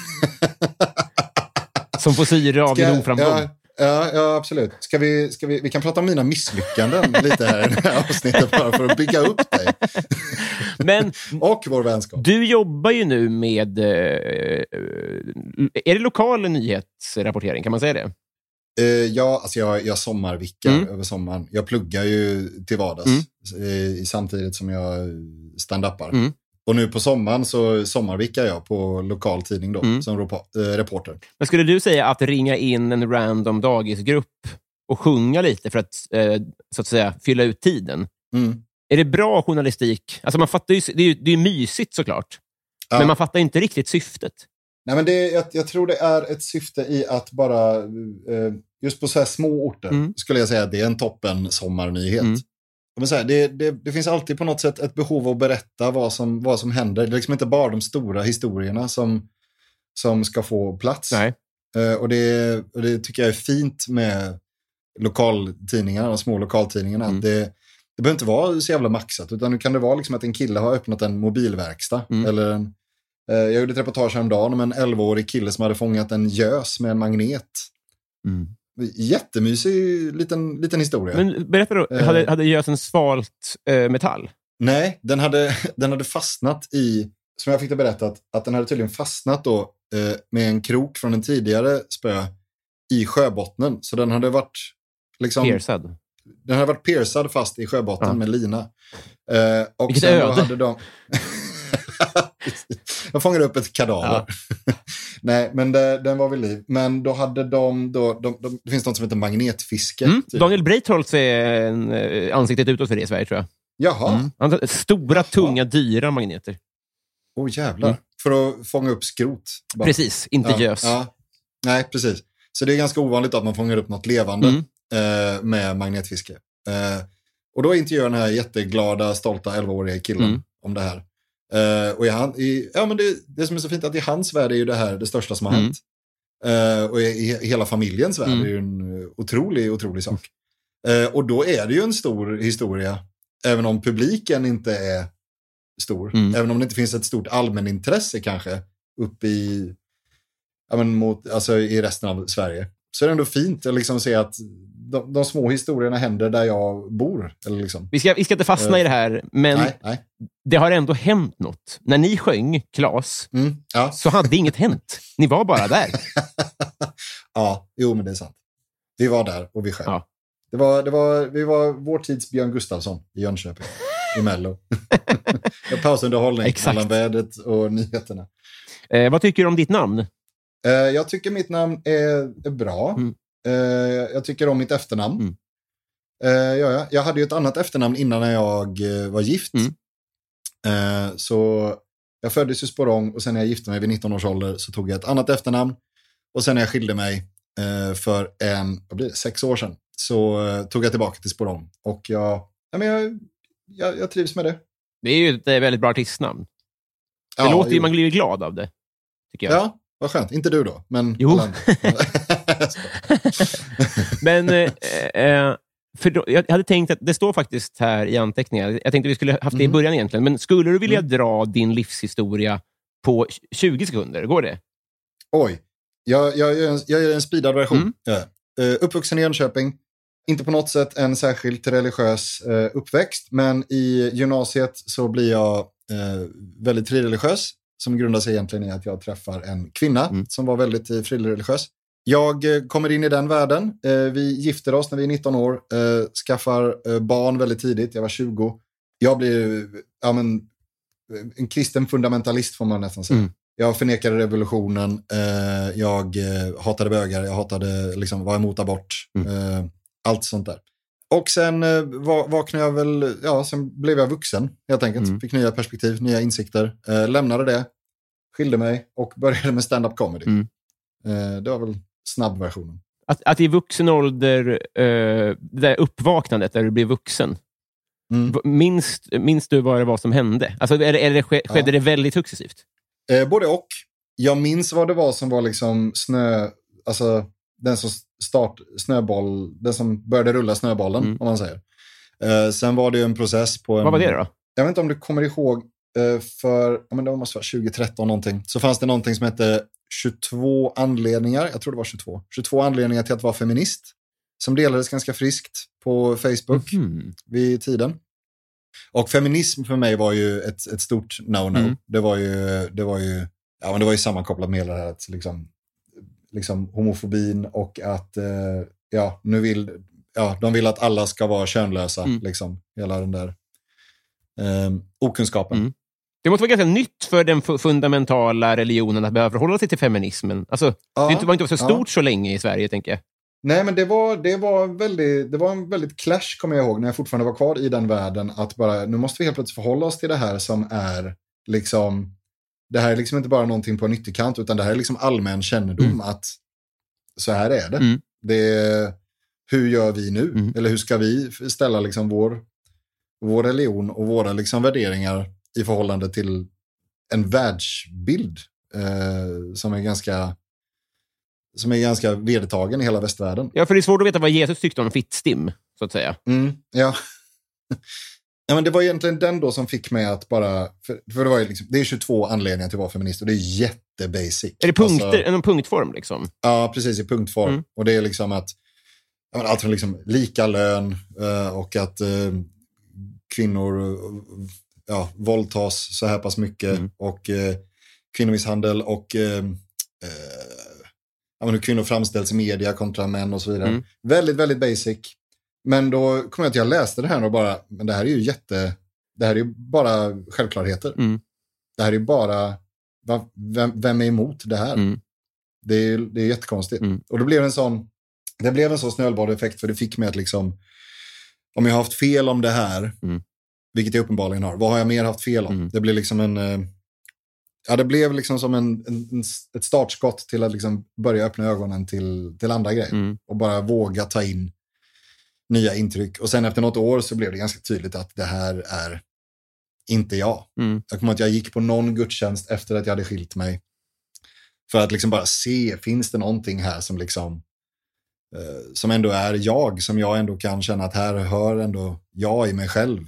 Som får syre av din oframgång. ja, ja, ja, absolut. Ska vi, ska vi, vi kan prata om mina misslyckanden lite här i det här avsnittet bara för att bygga upp dig. Men Och vår vänskap. du jobbar ju nu med... Eh, är det lokal nyhetsrapportering? Kan man säga det? Eh, ja, alltså jag, jag sommarvickar Mm. över sommaren. Jag pluggar ju till vardags Mm. eh, samtidigt som jag stand-upar. Mm. Och nu på sommaren så sommarvickar jag på lokaltidning då, Mm. som eh, reporter. Men skulle du säga att ringa in en random dagisgrupp och sjunga lite för att, eh, så att säga, fylla ut tiden, Mm. är det bra journalistik? Alltså man fattar ju, det är ju det är mysigt såklart, Ja. men man fattar inte riktigt syftet. Nej, men det, jag, jag tror det är ett syfte i att bara, eh, just på så här små orter, Mm. skulle jag säga att det är en toppen sommarnyhet. Mm. Men så här, det, det, det finns alltid på något sätt ett behov av att berätta vad som, vad som händer. Det är liksom inte bara de stora historierna som, som ska få plats. Nej. Eh, och, det, och det tycker jag är fint med lokaltidningarna, de små lokaltidningarna. Mm. Det, det behöver inte vara så jävla maxat, utan nu kan det vara liksom att en kille har öppnat en mobilverkstad. Mm. Eller en, eh, jag gjorde ett reportage häromdagen om en 11-årig kille som hade fångat en gös med en magnet. Jättemysig liten, liten historia. Men berätta då, Eh. hade, hade gösen svalt eh, metall? Nej, den hade, den hade fastnat i, som jag fick det berättat, att den hade tydligen fastnat då eh, med en krok från en tidigare spö i sjöbottnen. Så den hade varit liksom, Piercad? den hade varit piercad fast i sjöbotten Ja. med lina. Eh, och Vilket öde. jag fångade upp ett kadaver. Nej, men det, den var vid liv. Men då hade de, då, de, de, det finns något som heter magnetfiske. Mm. typ. Daniel Breitholtz är en, eh, ansiktet utåt för det i Sverige, tror jag. Jaha, Mm. Han har stora, Jaha. tunga, dyra magneter. åh jävlar. Mm. För att fånga upp skrot. bara. Precis, inte ja, gös. Ja. Nej, precis. Så det är ganska ovanligt att man fångar upp något levande Mm. eh, med magnetfiske. Eh, och då intervjuar den här jätteglada, stolta 11-åriga killen Mm. om det här. Eh, och i han, i, ja, men det, det som är så fint är att i hans värld är ju det här det största som har Mm. hänt. Eh, och i, i hela familjens värld Mm. är ju en eh, otrolig, otrolig sak. Eh, och då är det ju en stor historia, även om publiken inte är stor. Mm. Även om det inte finns ett stort allmänintresse kanske upp i, ja, men mot, alltså, i resten av Sverige. Så är det ändå fint att liksom se att de, de små historierna händer där jag bor. Eller liksom. Vi, ska, vi ska inte fastna i det här, men Nej, nej. det har ändå hänt något. När ni sjöng Klas Mm, ja. så hade inget hänt. Ni var bara där. ja, jo men det är sant. Vi var där och vi sjöng. Ja. Det var, det var, vi var vår tids Björn Gustafsson i Jönköping, i Mello. Pausunderhållning Exakt. mellan vädret och nyheterna. Eh, vad tycker du om ditt namn? Eh, jag tycker mitt namn är, är bra. Mm. Eh, jag tycker om mitt efternamn. Mm. Eh, ja, ja. Jag hade ju ett annat efternamn innan när jag eh, var gift. Mm. Eh, så jag föddes i Sporrong och sen när jag gifte mig vid 19 års ålder så tog jag ett annat efternamn. Och sen när jag skilde mig för en, vad blir det, sex år sedan så tog jag tillbaka till Sporrong. Och jag, ja, men jag, jag, jag trivs med det. Det är ju ett väldigt bra artistnamn. Det Ja, låter ju, man blir glad av det. Tycker jag. Ja, vad skönt. Inte du då, men Jo. Jag. Men eh, eh, för då, jag hade tänkt att det står faktiskt här i anteckningar. Jag tänkte vi skulle haft det i Mhm. början egentligen. Men skulle du vilja Mm. dra din livshistoria på 20 sekunder? Går det? Oj, jag, jag, en, jag gör en speedad version. Mm. Ja. Uh, uppvuxen i Jönköping. Inte på något sätt en särskilt religiös eh, uppväxt, men i gymnasiet så blir jag eh, väldigt frireligiös, som grundar sig egentligen i att jag träffar en kvinna Mm. som var väldigt frireligiös. Jag eh, kommer in i den världen. Eh, vi gifter oss när vi är 19 år, eh, skaffar barn väldigt tidigt, jag var 20. Jag blir ja, men, en kristen fundamentalist får man nästan säga. Mm. Jag förnekade revolutionen, jag hatade bögar, jag hatade, liksom, var emot abort, Mm. allt sånt där. Och sen va- vaknade jag väl, ja, sen blev jag vuxen helt enkelt. Mm. Fick nya perspektiv, nya insikter, lämnade det, skilde mig och började med stand-up comedy. Mm. Det var väl snabbversionen. Att, att i vuxen ålder, eh, det där uppvaknandet där du blir vuxen, Mm. minns, minns du vad det var som hände? Alltså, eller, eller ske- Ja. skedde det väldigt successivt? Eh, både och. Jag minns vad det var som var liksom snö, alltså den som start, snöboll, den som började rulla snöbollen, Mm. om man säger. Eh, sen var det ju en process på en... Vad var det då? Jag vet inte om du kommer ihåg, eh, för, ja, men det måste vara 2013 någonting, så fanns det någonting som hette 22 anledningar, jag tror det var 22, 22 anledningar till att vara feminist. Som delades ganska friskt på Facebook Mhm. vid tiden. Och feminism för mig var ju ett, ett stort no-no. Mm. Det var ju, det var ju, ja men det var ju sammankopplat med det här att liksom, liksom homofobin och att, eh, ja, nu vill, ja, de vill att alla ska vara könlösa, Mm. liksom, hela den där eh, okunskapen. Mm. Det måste vara ganska nytt för den fu- fundamentala religionen att behöva förhålla sig till feminismen. Alltså, Ja, det var inte så ja. stort så länge i Sverige, tänker jag. Nej, men det var, det, var väldigt, det var en väldigt clash, kommer jag ihåg, när jag fortfarande var kvar i den världen. Att bara, nu måste vi helt plötsligt förhålla oss till det här som är liksom, det här är liksom inte bara någonting på en ytterkant, utan det här är liksom allmän kännedom Mm. att så här är det. Mm. det hur gör vi nu? Mm. Eller hur ska vi ställa liksom vår, vår religion och våra liksom värderingar i förhållande till en världsbild eh, som är ganska som är ganska vedertagen i hela västvärlden. Ja, för det är svårt att veta vad Jesus tyckte om fittstim, så att säga. Mm, ja. ja, men det var egentligen den då som fick mig att bara... För, för det, var ju liksom, det är 22 anledningar till att vara feminist och det är jättebasic. Är det punkter, Alltså, någon punktform? Liksom? ja, precis i punktform. Mm. Och det är liksom att allt från liksom lika lön eh, och att eh, kvinnor ja, våldtas så här pass mycket Mm. och eh, kvinnomisshandel och eh, eh, hur kvinnor framställs i media kontra män och så vidare. Mm. Väldigt, väldigt basic. Men då kom jag att jag läste det här och bara, men det här är ju jätte, det här är ju bara självklarheter. Mm. Det här är ju bara, va, vem, vem är emot det här? Mm. Det är, det är jättekonstigt. Mm. Och då blev det en sån, det blev en sån snöbolleffekt för det fick mig att liksom, om jag har haft fel om det här, Mm. Vilket jag uppenbarligen har, vad har jag mer haft fel om? Mm. Det blev liksom en, eh, ja det blev liksom som en, en, ett startskott till att liksom börja öppna ögonen till, till andra grejer Mm. och bara våga ta in nya intryck. Och sen efter något år så blev det ganska tydligt att det här är inte jag. Mm. Jag kommer att jag gick på någon gudstjänst efter att jag hade skilt mig. För att liksom bara se, finns det någonting här som liksom eh, som ändå är jag, som jag ändå kan känna att här hör ändå jag i mig själv.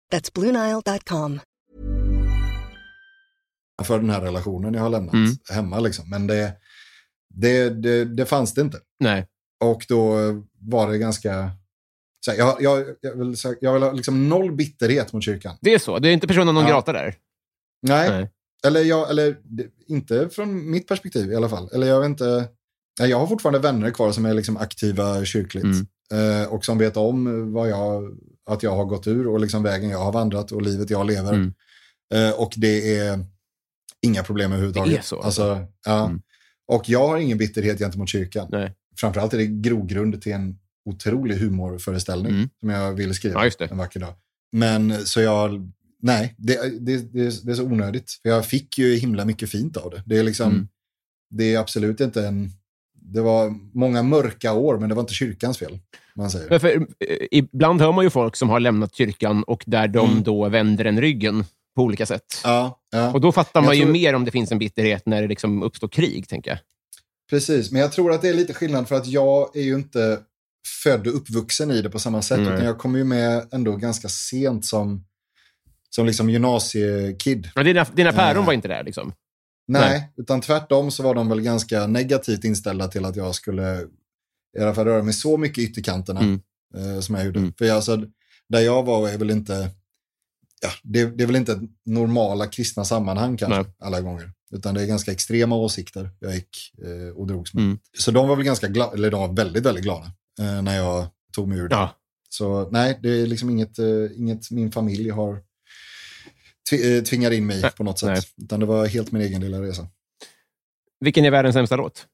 That's BlueNile.com. för den här relationen jag har lämnat Mm. hemma. Liksom. Men det, det, det, det fanns det inte. Nej. Och då var det ganska... Så här, jag, jag, jag vill, säga- jag vill ha liksom noll bitterhet mot kyrkan. Det är så. Det är inte personen non Ja. grata där. Nej, Nej. eller, jag, eller inte från mitt perspektiv i alla fall. Eller jag vet inte... Jag har fortfarande vänner kvar som är liksom aktiva kyrkligt. Mm. Eh, och som vet om vad jag, att jag har gått ur och liksom vägen jag har vandrat och livet jag lever. Mm. Eh, och det är inga problem överhuvudtaget. Det är så, alltså. Alltså, ja. Mm. Och jag har ingen bitterhet gentemot kyrkan. Nej. Framförallt är det grogrund till en otrolig humorföreställning Mm. som jag ville skriva Ja, en vacker dag. Men så jag, nej, det, det, det, är- det är så onödigt. För jag fick ju himla mycket fint av det. Det är liksom, Mm. det är absolut inte en, det var många mörka år, men det var inte kyrkans fel. Man säger. För, eh, ibland hör man ju folk som har lämnat kyrkan och där de Mm. då vänder en ryggen på olika sätt. Ja, ja. Och då fattar man ju tror- mer om det finns en bitterhet när det liksom uppstår krig, tänker jag. Precis, men jag tror att det är lite skillnad för att jag är ju inte född och uppvuxen i det på samma sätt. Nej. Utan jag kom ju med ändå ganska sent som, som liksom gymnasiekid. Men dina, dina päron Nej. var inte där, liksom? Nej, Nej. utan tvärtom så var de väl ganska negativt inställda till att jag skulle i alla fall röra mig så mycket i ytterkanterna Mm. eh, som jag gjorde. Mm. För jag, alltså, där jag var är väl inte, ja, det, det är väl inte normala kristna sammanhang kanske Nej. alla gånger. Utan det är ganska extrema åsikter jag gick eh, och drogs med. Mm. Så de var väl ganska glada, eller de var väldigt, väldigt glada eh, när jag tog mig ur det. Ja. Så nej, det är liksom inget, eh, inget min familj har tv- eh, tvingat in mig Nej, på något sätt. nej. Utan det var helt min egen lilla resa. Vilken är världens sämsta låt?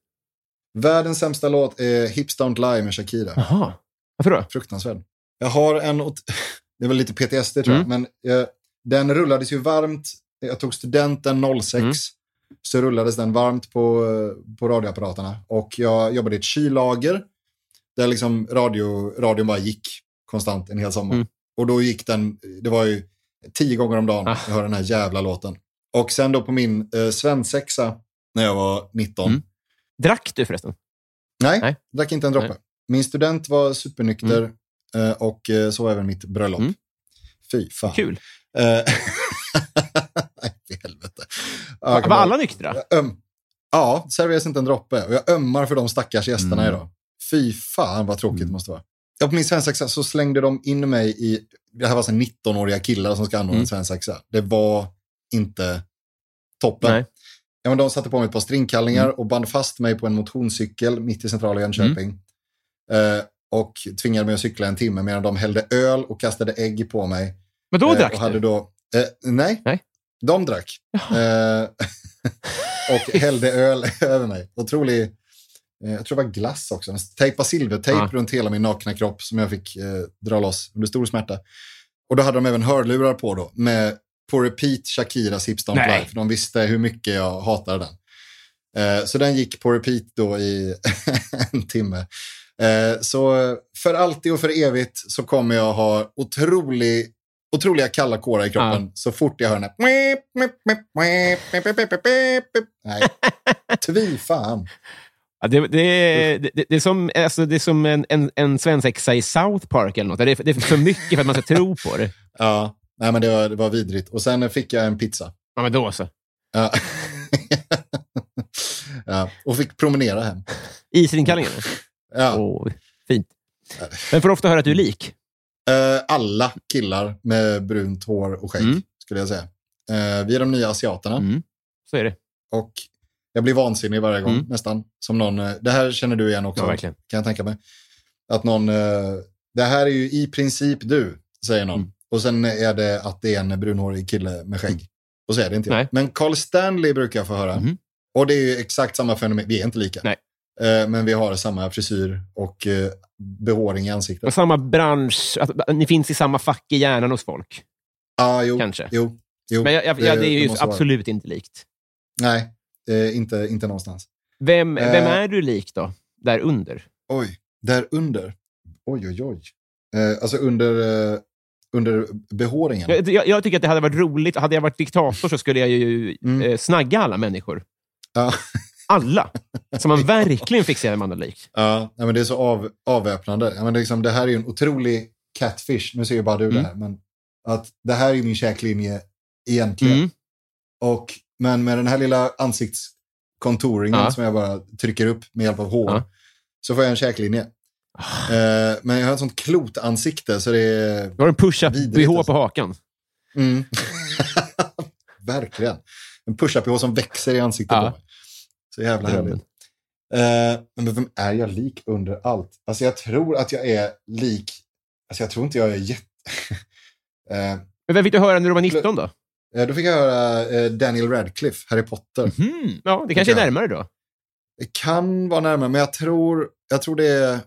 Världens sämsta låt är Hips Don't Lie med Shakira. Jaha. Varför då? Fruktansvärd. Jag har en, det väl lite PTSD tror jag, Mm. men eh, den rullades ju varmt. Jag tog studenten 06, Mm. så rullades den varmt på, eh, på radioapparaterna. Och jag jobbade i ett kyllager, där liksom radio, radion bara gick konstant en hel sommar. Mm. Och då gick den, det var ju tio gånger om dagen Ah. jag hörde den här jävla låten. Och sen då på min eh, svensexa, när jag var 19, Mm. Drack du förresten? Nej, Nej. drack inte en droppe. Nej. Min student var supernykter eh, och eh, så även mitt bröllop. Mm. Fy fan. Kul. Eh, Nej, helvete. Var bara- alla nyktra? Öm... Ja, serveras inte en droppe. Och jag ömmar för de stackars gästerna Mm. idag. Fy fan vad tråkigt det måste vara. Ja, på min svensexa så slängde de in mig i, det här var så här 19-åriga killar som ska anordna Mm. en svensexa. Det var inte toppen. Nej. Ja, men de satte på mig ett par stringkallingar och band fast mig på en motionscykel mitt i centrala Jönköping. Eh, och tvingade mig att cykla en timme medan de hällde öl och kastade ägg på mig. Men då Eh, drack och hade du? då, eh, nej, Nej. de drack. Eh, och hällde öl över mig. Otrolig, eh, jag tror det var glass också. En Tejpa silvertejp Ja. runt hela min nakna kropp som jag fick eh, dra loss under stor smärta. Och då hade de även hörlurar på då med på repeat Shakiras Hips Don't. Lie. För de visste hur mycket jag hatade den. Eh, så den gick på repeat då i en timme. Eh, så för alltid och för evigt så kommer jag ha otrolig, otroliga kalla kårar i kroppen så fort jag hör den här... Nej, tvi fan. Ja, det, det, det, det, är som, alltså, det är som en, en, en svensexa i South Park eller något. Det är, det är för mycket för att man ska tro på det. Ja, nej, men det var, det var vidrigt. Och sen fick jag en pizza. Ja, men då så. Ja. ja, och fick promenera hem. Isinkallingen? Ja. Åh, fint. Men får ofta höra att du är lik. Eh, alla killar med brunt hår och skägg, Mm. skulle jag säga. Eh, vi är de nya asiaterna. Mm. Så är det. Och jag blir vansinnig varje gång, Mm. nästan. Som någon, eh, det här känner du igen också, Ja, verkligen. kan jag tänka mig. Att någon, det här är ju i princip du, säger någon. Mm. Och sen är det att det är en brunhårig kille med skägg. Och så är det inte jag. Nej. Men Carl Stanley brukar jag få höra. Mhm. Och det är ju exakt samma fenomen, vi är inte lika. Nej. Eh, men vi har samma frisyr och eh, behåring i ansiktet. Och samma bransch, att, ni finns i samma fack i hjärnan hos folk. Ja, jo. Kanske. Jo, jo. Men jag, jag, ja, det är ju vara. absolut inte likt. Nej, eh, inte, inte någonstans. Vem, vem Eh. är du lik då? Där under? Oj, där under. Oj, oj, oj. Eh, alltså under, eh, under behåringen. Jag, jag, jag tycker att det hade varit roligt. Hade jag varit diktator så skulle jag ju Mm. eh, snagga alla människor. Ja. Alla. Så man verkligen fick se vem man är lik. Ja, men det är så av, avväpnande. Men det, liksom, det här är ju en otrolig catfish. Nu ser ju bara du det Mm. här. Men att det här är min käklinje egentligen. Mm. Och, men med den här lilla ansiktskontoringen Ja. som jag bara trycker upp med hjälp av hår. Ja. Så får jag en käklinje. Eh, men jag har ett sånt klotansikte så det är... Du har en push-up Vidrigt, bh alltså. på hakan. Mm. Verkligen. En push-up som växer i ansiktet Ja. på mig. Så jävla Drömmen. härligt. Eh, men vem är jag lik under allt? Alltså jag tror att jag är lik... Alltså jag tror inte jag är jätte... Eh, Men vem fick du höra när du var 19 då? då fick jag höra Daniel Radcliffe, Harry Potter. Hmm. Ja, det kanske är närmare då. Det kan vara närmare, men jag tror, jag tror det är...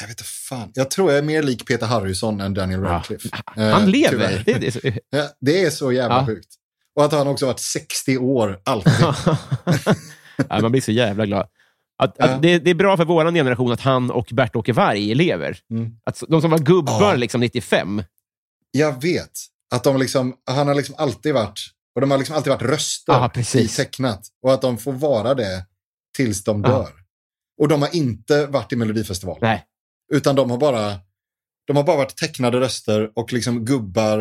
Jag vet inte fan. Jag tror jag är mer lik Peter Harrison än Daniel Ja. Radcliffe. Han Eh, lever. Det, är så... Ja, det är så jävla Ja. sjukt. Och att han också varit 60 år, alltid. ja, man blir så jävla glad. Att, Ja. att det, det är bra för vår generation att han och Bert-Åke Varg lever. Mm. Att de som var gubbar Ja. liksom 95. Jag vet. Att de liksom, han har liksom alltid varit, och de har liksom alltid varit röster Ja, i tecknat. Och att de får vara det tills de Ja. dör. Och de har inte varit i Melodifestivalen. Nej. Utan de har bara, de har bara varit tecknade röster och liksom gubbar.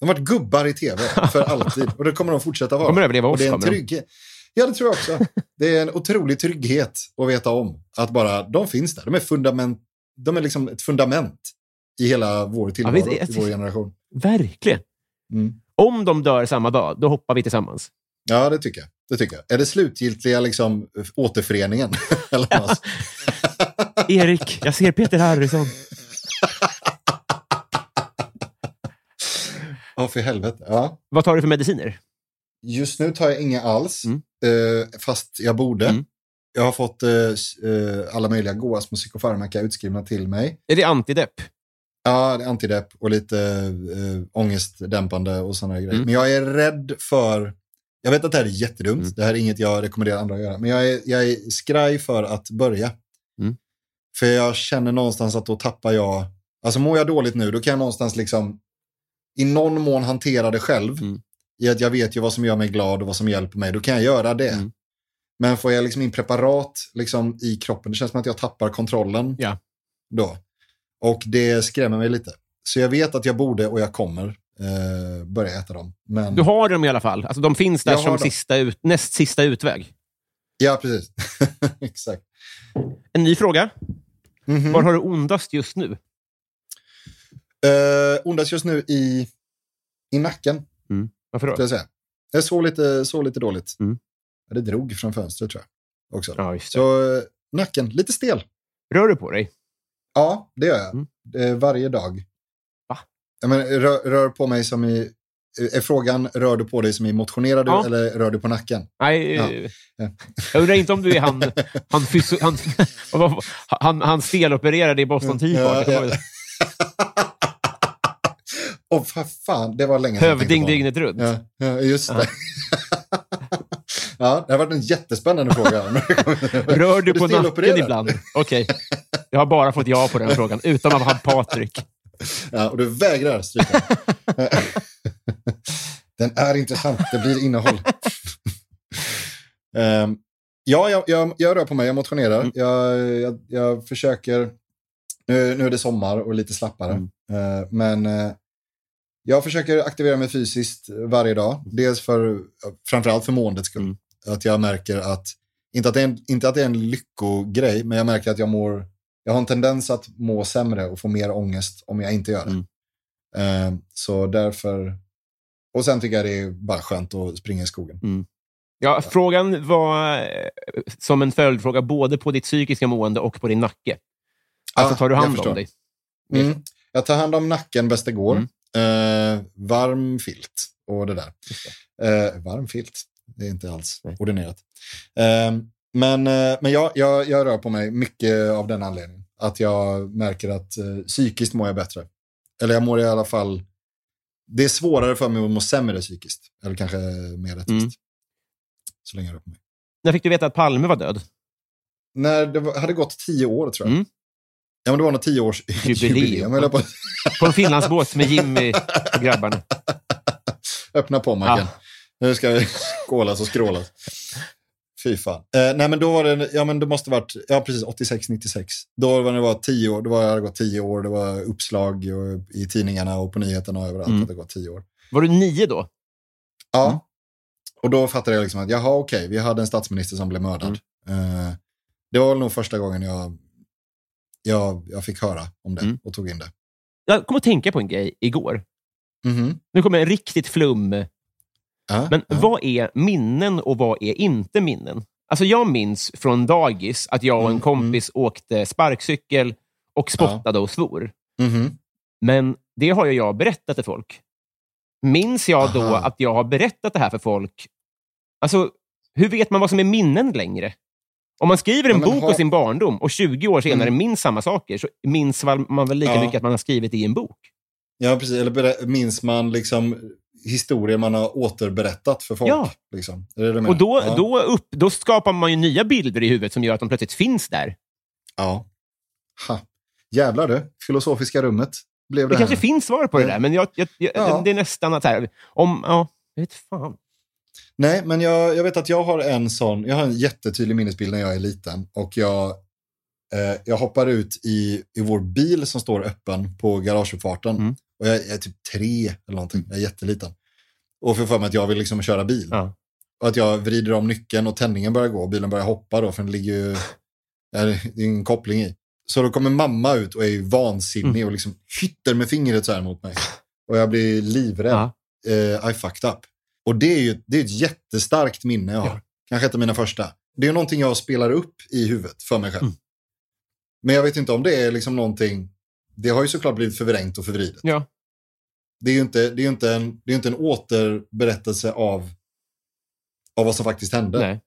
De har varit gubbar i tv för alltid. Och det kommer de fortsätta vara. Kommer överleva och oss. det är en trygghet. Ja, det tror jag också. Det är en otrolig trygghet att veta om. Att bara, de finns där. De är, fundament, de är liksom ett fundament i hela vår tillvaro, visst, i vår generation. Verkligen. Mm. Om de dör samma dag, då hoppar vi tillsammans. Ja, det tycker jag. Det tycker jag. Är det slutgiltiga liksom, återföreningen? Eller vad? Erik, jag ser Peter Harrison. Ja, för helvete. Ja. Vad tar du för mediciner? Just nu tar jag inga alls, Mm. eh, fast jag borde. Mm. Jag har fått eh, eh, alla möjliga goa små psykofarmaka utskrivna till mig. Är det antidepp? Ja, det är antidepp och lite eh, ångestdämpande och sådana grejer. Mm. Men jag är rädd för, jag vet att det här är jättedumt, Mm. det här är inget jag rekommenderar andra att göra, men jag är, jag är skraj för att börja. För jag känner någonstans att då tappar jag, alltså mår jag dåligt nu, då kan jag någonstans liksom i någon mån hantera det själv. Mm. I att jag vet ju vad som gör mig glad och vad som hjälper mig, då kan jag göra det. Mm. Men får jag liksom in preparat liksom i kroppen, det känns som att jag tappar kontrollen Ja. då. Och det skrämmer mig lite. Så jag vet att jag borde och jag kommer eh, börja äta dem. Men... Du har dem i alla fall. Alltså, de finns där Jag som sista ut, näst sista utväg. Ja, precis. Exakt. En ny fråga. Mhm. Var har du ondast just nu? Eh, ondas just nu i, i nacken, Varför ska då? jag säga. Jag sov lite, sov lite dåligt. Mm. Ja, Det drog från fönstret tror jag. Också. Ja, just det. Så eh, nacken, lite stel. Rör du på dig? Ja, det gör jag. Mm. Eh, varje dag. Va? Jag menar, rör, rör på mig som i... Är frågan, rör du på dig som i motionerar du Ja. eller rör du på nacken? Nej, Ja. eh, Ja. jag undrar inte om du är han, han, fysi- han, han, han stelopererade i Boston Tea Party. Ja. Åh, för fan, det var länge sedan Hövding dygnet runt. Ja, ja, just det. ja, det har varit en jättespännande fråga. Rör du på nacken ibland? Okej. Jag har bara fått ja på den frågan, utan av han Patrik. Ja, och du vägrar stryka. Den är intressant, det blir innehåll. Ehm, ja, jag, jag, jag rör på mig, jag motionerar. Mm. Jag, jag, försöker, nu, nu är det sommar och lite slappare, Mm. Eh, men eh, jag försöker aktivera mig fysiskt varje dag. Dels för, framförallt för måendets skull. Mm. Att jag märker att, inte att, det är en, inte att det är en lyckogrej, men jag märker att jag mår, jag har en tendens att må sämre och få mer ångest om jag inte gör det. Mm. Eh, så därför, och sen tycker jag det är bara skönt att springa i skogen. Ja, frågan var eh, som en följdfråga både på ditt psykiska mående och på din nacke. Alltså, Ah, tar du hand om dig? Mm. Jag tar hand om nacken bäst det går. Mm. Eh, varm filt och det där. Eh, varm filt, det är inte alls Nej. ordinerat. Eh, men eh, men jag, jag, jag rör på mig mycket av den anledningen. Att jag märker att eh, psykiskt mår jag bättre. Eller jag mår i alla fall... Det är svårare för mig att må sämre psykiskt. Eller kanske mer rättvist. Mm. Så länge jag rör på mig. När fick du veta att Palme var död? När det var, hade gått tio år tror jag. Mm. Ja, men det var nog tio års Jubileum. jubileum. höll jag på- På en Finlandsbåt med Jimmy och grabbarna. Öppna på Majken. Ja. Nu ska vi skålas och skrålas. Fy fan. Eh, nej men då var det, ja men det måste varit, ja precis 86, 96. Då var det var tio år, då var det gått tio år, det var uppslag och, i tidningarna och på nyheterna och överallt Mm. att det gått tio år. Var du nio då? Ja. Mm. Och då fattade jag liksom att, jaha okej, vi hade en statsminister som blev mördad. Mm. Eh, det var nog första gången jag, jag, jag fick höra om det Mm. och tog in det. Jag kom att tänka på en grej igår. Mhm. Nu kommer en riktigt flum. Ja, Men ja. vad är minnen och vad är inte minnen? Alltså jag minns från dagis att jag och en Mm, kompis åkte sparkcykel och spottade och svor. Mhm. Men det har ju jag berättat för folk. Minns jag då Aha. att jag har berättat det här för folk? Alltså, hur vet man vad som är minnen längre? Om man skriver en Ja, bok ha- om sin barndom och 20 år senare Mm. minns samma saker, så minns man väl lika Ja. mycket att man har skrivit i en bok? Ja, precis. Eller minns man liksom historier man har återberättat för folk? Ja. Liksom. Det det? Och då, ja. då, upp, då skapar man ju nya bilder i huvudet som gör att de plötsligt finns där. Ja. Ha. Jävlar du, filosofiska rummet blev det, Det kanske här. finns svar på det Ja. där, men jag, jag, jag, Ja. det är nästan att... Här, om, ja, jag vet fan. Nej, men jag, jag vet att jag har en sån, jag har en jättetydlig minnesbild när jag är liten och jag, eh, jag hoppar ut i, i vår bil som står öppen på garageuppfarten Mm. Och jag, jag är typ tre eller någonting, jag är jätteliten. Och får för mig att jag vill liksom köra bil. Ja. Och att jag vrider om nyckeln och tändningen börjar gå och bilen börjar hoppa då, för den ligger ju, det är ingen koppling i. Så då kommer mamma ut och är ju vansinnig Mm. och liksom hytter med fingret så här mot mig. Och jag blir livrädd. Ja. eh, I fucked up. Och det är ju det är ett jättestarkt minne jag har. Ja. Kanske ett av mina första. Det är någonting jag spelar upp i huvudet för mig själv. Mm. Men jag vet inte om det är liksom någonting... Det har ju såklart blivit förvrängt och förvridet. Ja. Det är ju inte, det är inte, en, det är inte en återberättelse av, av vad som faktiskt hände. Nej.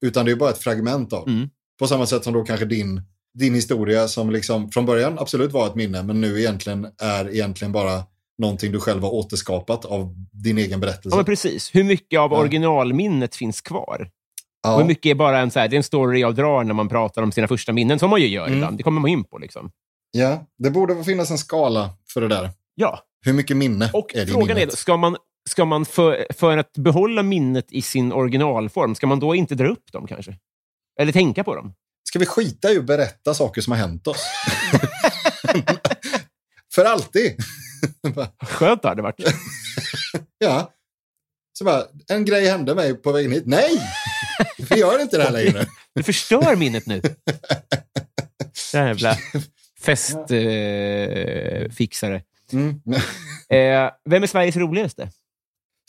Utan det är bara ett fragment av. Mm. På samma sätt som då kanske din, din historia som liksom från början absolut var ett minne men nu egentligen är egentligen bara någonting du själv har återskapat av din egen berättelse. ja, precis. Hur mycket av originalminnet finns kvar? Ja. Och hur mycket är bara en, så här, det är en story jag drar när man pratar om sina första minnen, som man ju gör Mm. ibland. Det kommer man in på. Liksom. Ja, det borde finnas en skala för det där. Ja, Hur mycket minne och är det frågan är, minnet? då, ska man, ska man för, för att behålla minnet i sin originalform, ska man då inte dra upp dem kanske? Eller tänka på dem? Ska vi skita i att berätta saker som har hänt oss? för alltid. Skönt det hade varit. ja. Så bara, en grej hände mig på vägen hit. Nej! Vi gör inte det här längre. Du förstör minnet nu. Jävla festfixare. Eh. Mm. eh, vem är Sveriges roligaste?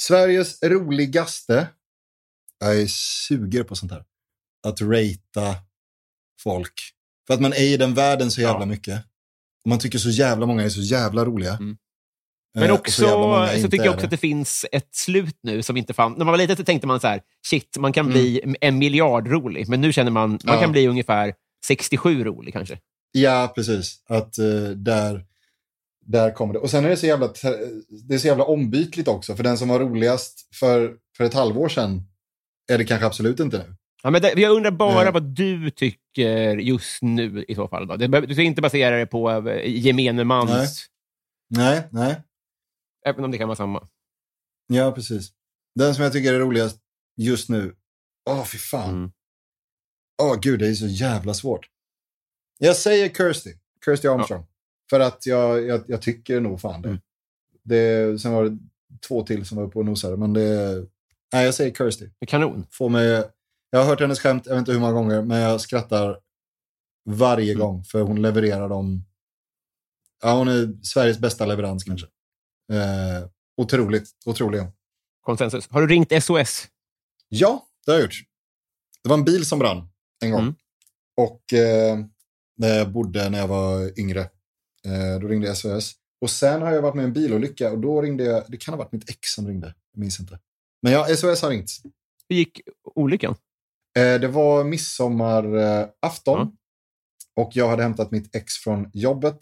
Sveriges roligaste. Jag är suger på sånt här. Att ratea folk. För att man är i den världen så jävla Ja. mycket. Och man tycker så jävla många är så jävla roliga. Mm. Eh, Men också så så, tycker jag också att det finns ett slut nu som inte fann... När man var liten tänkte man så här, shit, man kan Mm. bli en miljard rolig. Men nu känner man, man Ja. kan bli ungefär 67 rolig kanske. Ja, precis. Att eh, där, där kommer det. Och sen är det så jävla, det är så jävla ombytligt också. För den som var roligast för, för ett halvår sedan är det kanske absolut inte nu. Ja, men det, jag undrar bara Ja. vad du tycker just nu i så fall. Då. Du ska inte basera det på eh, gemene mans, Nej. Nej, nej. även om det kan vara samma. Ja, precis. Den som jag tycker är roligast just nu. Åh, fy fan. Mm. Åh, gud, det är så jävla svårt. Jag säger Kirsty. Kirsty Armstrong. För att jag, jag, jag tycker nog fan det. Mm. det. Sen var det två till som var uppe och nosade, men det... Nej, jag säger Kirsty. Kanon. Får mig, jag har hört hennes skämt, jag vet inte hur många gånger, men jag skrattar varje Mm. gång. För hon levererar dem... Ja, hon är Sveriges bästa leverans kanske. Eh, otroligt, otrolig. hon. Konsensus. Har du ringt SOS? Ja, det har jag gjort. Det var en bil som brann en gång. Mm. Och eh, när jag bodde när jag var yngre, eh, då ringde jag SOS. Och sen har jag varit med i en bilolycka och då ringde jag, det kan ha varit mitt ex som ringde, jag minns inte. Men ja, SOS har ringt. Hur gick olyckan? Eh, det var midsommarafton Ja. och jag hade hämtat mitt ex från jobbet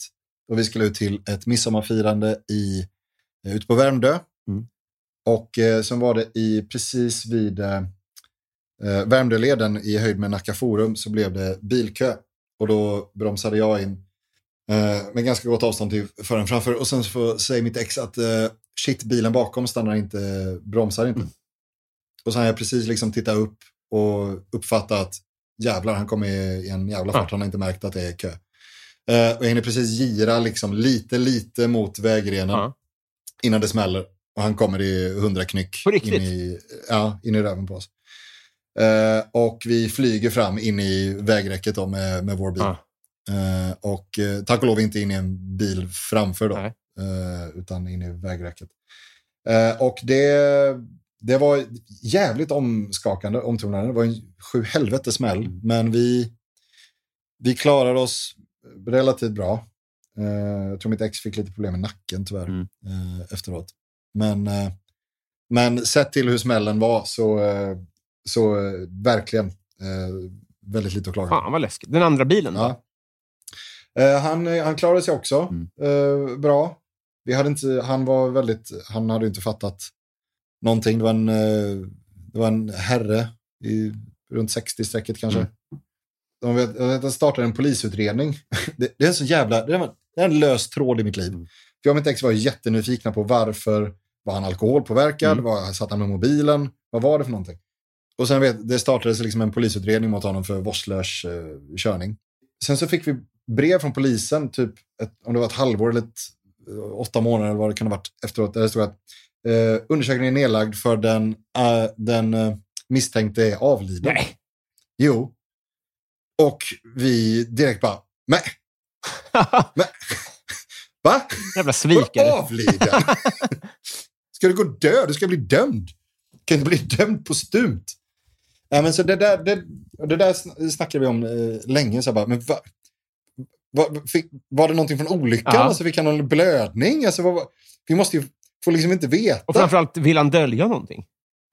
och vi skulle ut till ett midsommarfirande i, eh, ute på Värmdö. Mm. Och eh, sen var det i, precis vid eh, eh, Värmdöleden i höjd med Nacka Forum så blev det bilkö. Och då bromsade jag in eh, med ganska gott avstånd till föraren framför. Och sen så säger mitt ex att eh, shit, bilen bakom stannar inte, bromsar inte. Och sen har jag precis liksom tittat upp och uppfattat att jävlar, han kommer i en jävla fart. Ja. Han har inte märkt att det är kö. Eh, och jag hinner precis gira liksom lite, lite mot vägrenen Ja. innan det smäller. Och han kommer i 100 knyck. På riktigt? In i, ja, in i röven på oss. Eh, och vi flyger fram in i vägräcket då med, med vår bil. Ja. Eh, och eh, tack och lov inte in i en bil framför då. Eh, utan in i vägräcket. Eh, och det, det var jävligt omskakande, omtumlande. Det var en sju helvete smäll. Mm. Men vi, vi klarade oss relativt bra. Jag tror mitt ex fick lite problem med nacken tyvärr Mm. efteråt. Men, men sett till hur smällen var så, så eh, verkligen eh, väldigt lite att klaga på. Fan vad läskigt. Den andra bilen då? Ja. Eh, han, eh, han klarade sig också Mm. eh, bra. Vi hade inte, han var väldigt, han hade inte fattat någonting. Det var en, eh, det var en herre i runt 60-strecket kanske. Mm. De vet, jag startade en polisutredning. Det, det är så jävla, det är, en- det är en lös tråd i mitt liv. Mm. För jag och mitt ex var jättenyfikna på varför var han alkoholpåverkad? Mm. Var, satt han med mobilen? Vad var det för någonting? Och sen vet, det startades liksom en polisutredning mot honom för vårdslös eh, körning. Sen så fick vi brev från polisen, typ ett, om det var ett halvår eller ett, eh, åtta månader eller vad det kan ha varit efteråt. Där det stod att eh, undersökningen är nedlagd för den, eh, den eh, misstänkte är avliden. Nej. Jo. Och vi direkt bara, nej, va? Jävla svikare. avliden? Ska du gå och dö? Du ska bli dömd. Du kan inte bli dömd på stumt. Ja, men så det, där, det, det där sn- snackade vi om eh, länge. Så jag bara, men va, va, fick, var det någonting från olyckan? Ja. Alltså, fick han någon blödning? Alltså, vad, vi måste ju få liksom inte veta. Och framförallt vill han dölja någonting.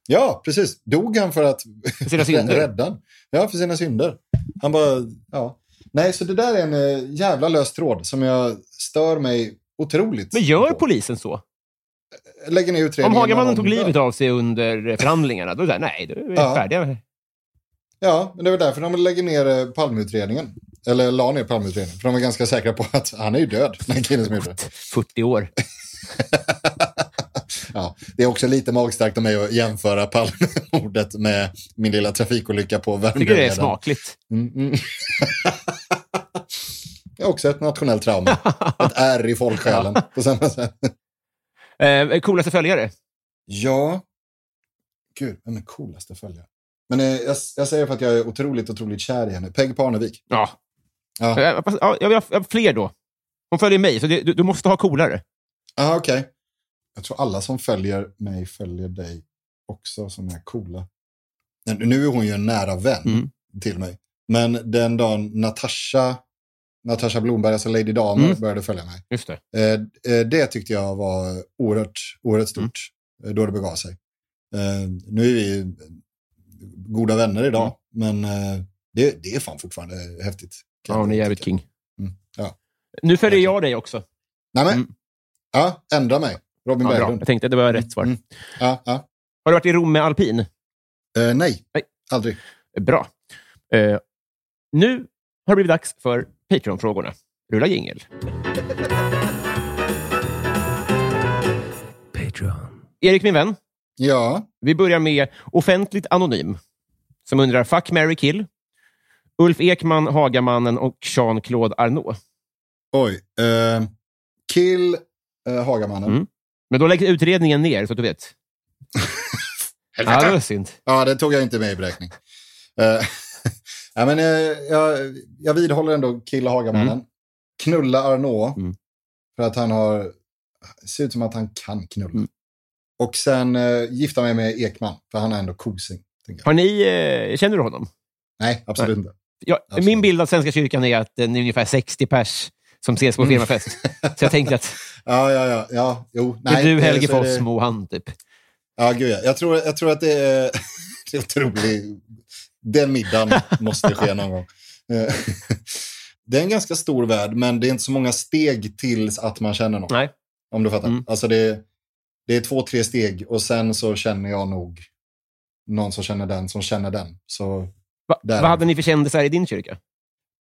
Ja, precis. Dog han för att För sina synder. rädda? Ja, för sina synder. Han bara, ja. Nej, så det där är en eh, jävla lös tråd som jag stör mig otroligt Men gör på. polisen så? Lägger ner Om utredningen. Hagamannen när tog livet av sig under förhandlingarna, då är det där, nej, då är vi Ja. färdiga. Ja, men det var därför de lägger ner eh, Palmeutredningen. Eller la ner Palmeutredningen. För de var ganska säkra på att han är ju död, den killen som gjorde det. 40 år. Ja, det är också lite magstarkt av mig att jämföra Palmemordet med min lilla trafikolycka på Jag tycker det är Värmdöleden. smakligt. Mm, mm. det är också ett nationellt trauma. Ett ärr i folksjälen på samma sätt. Eh, coolaste följare? Ja, gud, vem är coolaste följare? Men eh, jag, jag säger för att jag är otroligt, otroligt kär i henne. Peg Parnevik. Ja. Ja. Eh, jag ha jag vill ha fler då. Hon följer mig, så det, du, du måste ha coolare. Ja, okej. Jag tror alla som följer mig följer dig också som är coola. Nu är hon ju en nära vän Mm. till mig. Men den dagen Natasha, Natasha Blomberg, alltså Lady Damer, Mm. började följa mig. Just det. Eh, det tyckte jag var oerhört, oerhört stort Mm. då det begav sig. Nu är vi goda vänner idag, Mm. men eh, det, det är fan fortfarande häftigt. Ja, hon är jävligt king. Mm. Ja. Nu följer jag dig också. Nej, men, Mm. ja, ändra mig. Robin Ja, bra. Berglund. Jag tänkte det var rätt svar. Mm. Ja, ja. Har du varit i Rom med alpin? Eh, nej. Nej. aldrig. Bra. Eh, nu har det blivit dags för Patreon-frågorna. Rulla jingel. Patreon. Erik, min vän. Ja, Vi börjar med offentligt anonym, som undrar Fuck, Mary kill. Ulf Ekman, Hagamannen och Jean-Claude Arnault. oj. Eh, kill eh, Hagamannen. Mm. Men då läggs utredningen ner, så att du vet. Ja, det var synd. Ja, det tog jag inte med i beräkning. Eh, ja, men, eh, jag, jag vidhåller ändå kill Hagamannen. Knulla Arnault. Mm. För att han har... ser ut som att han kan knulla. Mm. Och sen eh, gifta mig med Ekman, för han är ändå kosing. Har ni, eh, känner du honom? Nej, absolut inte. Ja, Absolut. min bild av Svenska kyrkan är att eh, det är ungefär 60 pers som ses på Mm. firmafest. Så jag tänkte att Ja, ja, ja. ja jo, nej, du, eh, Helge Fossmo och han, typ. Ja, gud ja. Jag tror, jag tror att det är, det är otroligt. Den middagen måste ske någon gång. Eh, Det är en ganska stor värld, men det är inte så många steg tills att man känner någon. Nej. Om du fattar. Mm. Alltså det, det är två, tre steg och sen så känner jag nog någon som känner den som känner den. Så Va, vad hade ni för kändisar i din kyrka?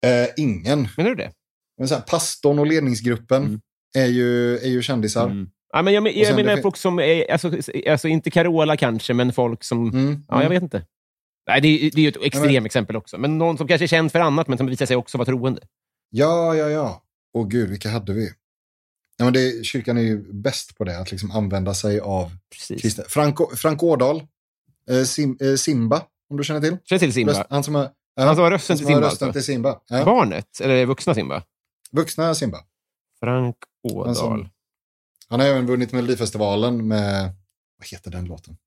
eh, ingen. Menar du det? Men så här, pastorn och ledningsgruppen Mm. är, ju, är ju kändisar. Mm. Ja, men jag, men- jag menar det- folk som är, alltså, alltså inte Carola kanske, men folk som... Mm. Ja, jag mm. vet inte. Nej, det är, det är ju ett extremt exempel också. Men någon som kanske är känd för annat, men som visar sig också vara troende. Ja, ja, ja. Åh gud, vilka hade vi? Ja, men det, kyrkan är ju bäst på det, att liksom använda sig av Precis. kristna. Frank, Frank Ådahl, Sim, eh, Simba, om du känner till. Känner till Simba. Röst, han som har, ja, Han som har rösten som till har Simba. rösten Alltså. till Simba. Ja. Barnet, eller vuxna Simba? Vuxna Simba. Frank Han, Ådahl. som, han har även vunnit Melodifestivalen med, vad heter den låten?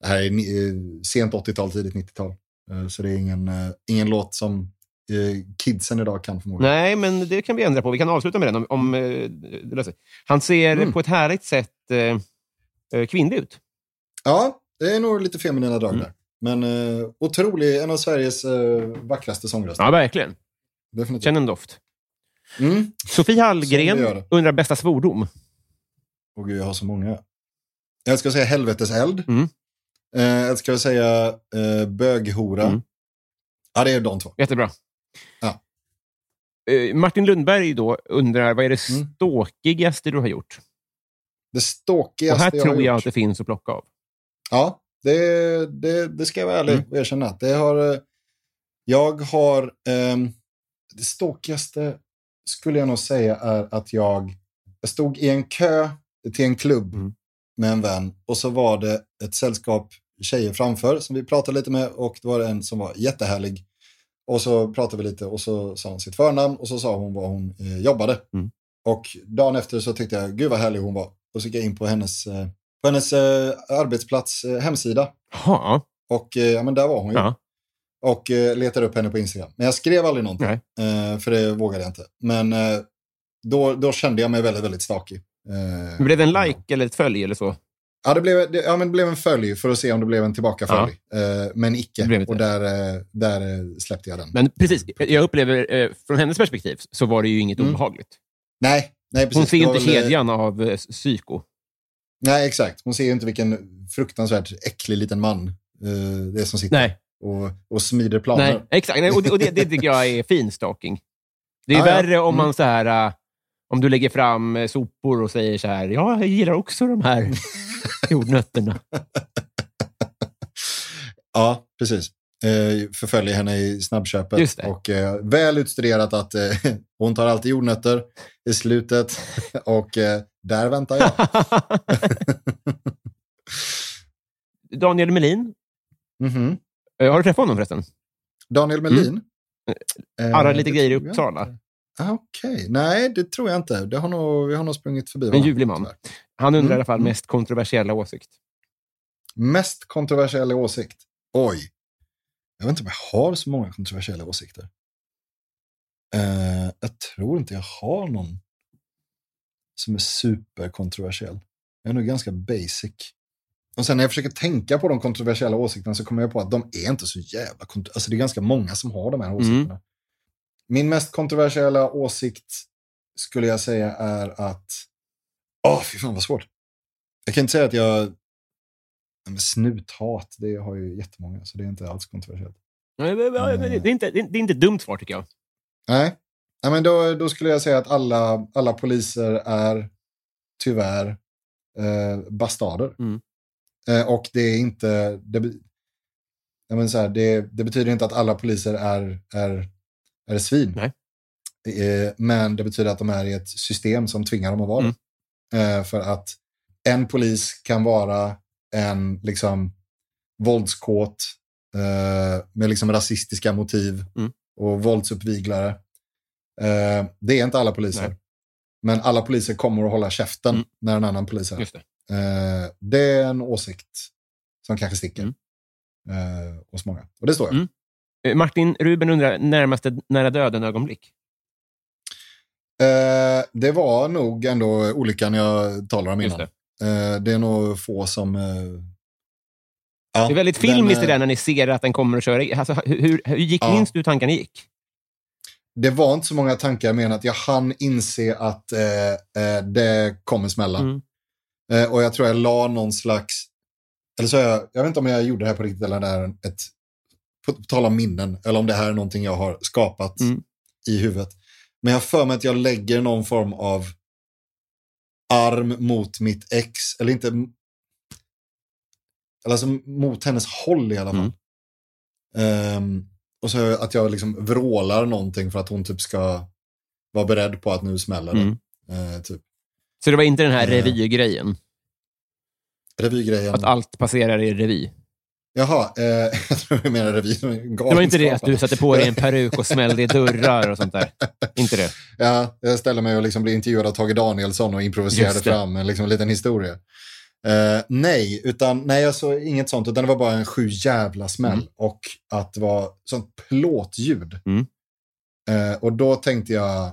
Det här är ni- eh, sent 80-tal, tidigt 90-tal. Eh, så det är ingen, eh, ingen låt som eh, kidsen idag kan förmodligen. Nej, men det kan vi ändra på. Vi kan avsluta med den. Om, om, eh, det löser. Han ser Mm. på ett härligt sätt eh, eh, kvinnlig ut. Ja, det är nog lite feminina drag Mm. där. Men eh, otrolig, en av Sveriges eh, vackraste sångröster. Ja, verkligen. Definitivt. Känn en doft. Mm. Sofie Hallgren undrar bästa svordom. Åh gud, jag har så många. Jag ska säga helveteseld. Mm. Eh, jag ska säga eh, böghora. Mm. Ja, det är de två. Jättebra. Ja. Eh, Martin Lundberg då undrar, vad är det Mm. ståkigaste du har gjort? Det Och ståkigaste här jag tror har jag gjort. att det finns att plocka av. Ja, det, det, det ska jag vara ärlig Mm. och erkänna. Det har, eh, jag har... ehm, det ståkigaste skulle jag nog säga är att jag, jag stod i en kö till en klubb Mm. med en vän och så var det ett sällskap tjejer framför som vi pratade lite med och det var en som var jättehärlig. Och så pratade vi lite och så sa hon sitt förnamn och så sa hon var hon eh, jobbade. Mm. Och dagen efter så tyckte jag, gud vad härlig hon var. Och så gick jag in på hennes, eh, på hennes eh, arbetsplats eh, hemsida. Ja. Och eh, ja, men där var hon ju. ja. Och eh, letade upp henne på Instagram. Men jag skrev aldrig någonting. Eh, för det vågade jag inte. Men eh, då, då kände jag mig väldigt, väldigt stakig. Eh, Blev det en like eller ett följ eller så? Ja, det blev, det, ja, men det blev en följ för att se om det blev en tillbakafölj. Eh, men icke. Och där, eh, där släppte jag den. Men precis, jag upplever eh, från hennes perspektiv så var det ju inget Mm. obehagligt. nej, nej, precis. Hon ser inte kedjan av eh, psyko. Nej, exakt. Hon ser ju inte vilken fruktansvärt äcklig liten man eh, det är som sitter Nej, och, och smider planer. nej exakt. Nej, Och, det, och det, det tycker jag är fin stalking. Det är Ja, ja. värre om Mm. man så här... eh, om du lägger fram eh, sopor och säger så här, ja, jag gillar också de här jordnötterna. Ja, precis. Eh, förföljer henne i snabbköpet. Och eh, väl utstuderat att eh, hon tar alltid jordnötter i slutet. och eh, där väntar jag. Daniel Melin, Mhm. eh, har du träffat honom förresten? Daniel Melin. Eh, Arrar lite det grejer i Uppsala. Ah, Okej, nej det tror jag inte. Det har nog, vi har nog sprungit förbi En ljuvlig man. Han undrar Mm, i alla fall mm. mest kontroversiella åsikt. Mest kontroversiella åsikt? Oj. Jag vet inte om jag har så många kontroversiella åsikter. Eh, jag tror inte jag har någon som är superkontroversiell. Jag är nog ganska basic. Och sen när jag försöker tänka på de kontroversiella åsikterna så kommer jag på att de är inte så jävla. Alltså det är ganska många som har de här åsikterna. Min mest kontroversiella åsikt skulle jag säga är att... Åh, fy fan vad svårt. Jag kan inte säga att jag... Men snuthat, det har ju jättemånga, så det är inte alls kontroversiellt. Nej, Det det- det- det är inte, det är inte ett dumt svar, tycker jag. Nej, Nej men då, då skulle jag säga att alla, alla poliser är tyvärr eh, bastarder. Mm. Eh, och det är inte... Det, jag menar så här, det, det betyder inte att alla poliser är, är, är svin. Nej. Eh, men det betyder att de är i ett system som tvingar dem att vara det. Eh, för att en polis kan vara en liksom våldskåt eh, med liksom rasistiska motiv Mm. och våldsuppviglare. Eh, det är inte alla poliser. Nej. Men alla poliser kommer att hålla käften Mm. när en annan polis är. Det. Eh, det är en åsikt som kanske sticker Mm. eh, hos många. Och det står jag Mm. Eh, Martin Ruben undrar närmaste nära döden-ögonblick. Eh, det var nog ändå olyckan jag talar om innan. Eh, det är nog få som... Eh, ja, Det är väldigt filmiskt det eh, där när ni ser att den kommer att köra. Alltså, hur, hur, gick, Ja. minns du hur tankarna gick? Det var inte så många tankar, men att jag hann inse att eh, det kommer smälla. Mm. Eh, och jag tror jag la någon slags... Eller så jag, jag vet inte om jag gjorde det här på riktigt eller om det är ett... På, på tal om minnen, eller om det här är någonting jag har skapat Mm. i huvudet. Men jag för mig att jag lägger någon form av arm mot mitt ex, eller inte... Eller alltså mot hennes håll i alla fall. Ehm, och så att jag liksom vrålar någonting för att hon typ ska vara beredd på att nu smäller det. Mm. Eh, typ. Så det var inte den här Eh. revygrejen? Revygrejen. Att allt passerar i revy? Jaha, eh, jag tror du menar revy. Det var inte det att du satte på dig en peruk och smällde i dörrar och sånt där? Inte det? Ja, jag ställde mig och liksom blev intervjuad av Tage Danielsson och improviserade fram en, liksom, en liten historia. Eh, nej, utan, nej alltså, inget sånt, utan det var bara en sju jävla smäll. Mm. Och att det var sånt plåtljud. Mm. Eh, och då tänkte jag,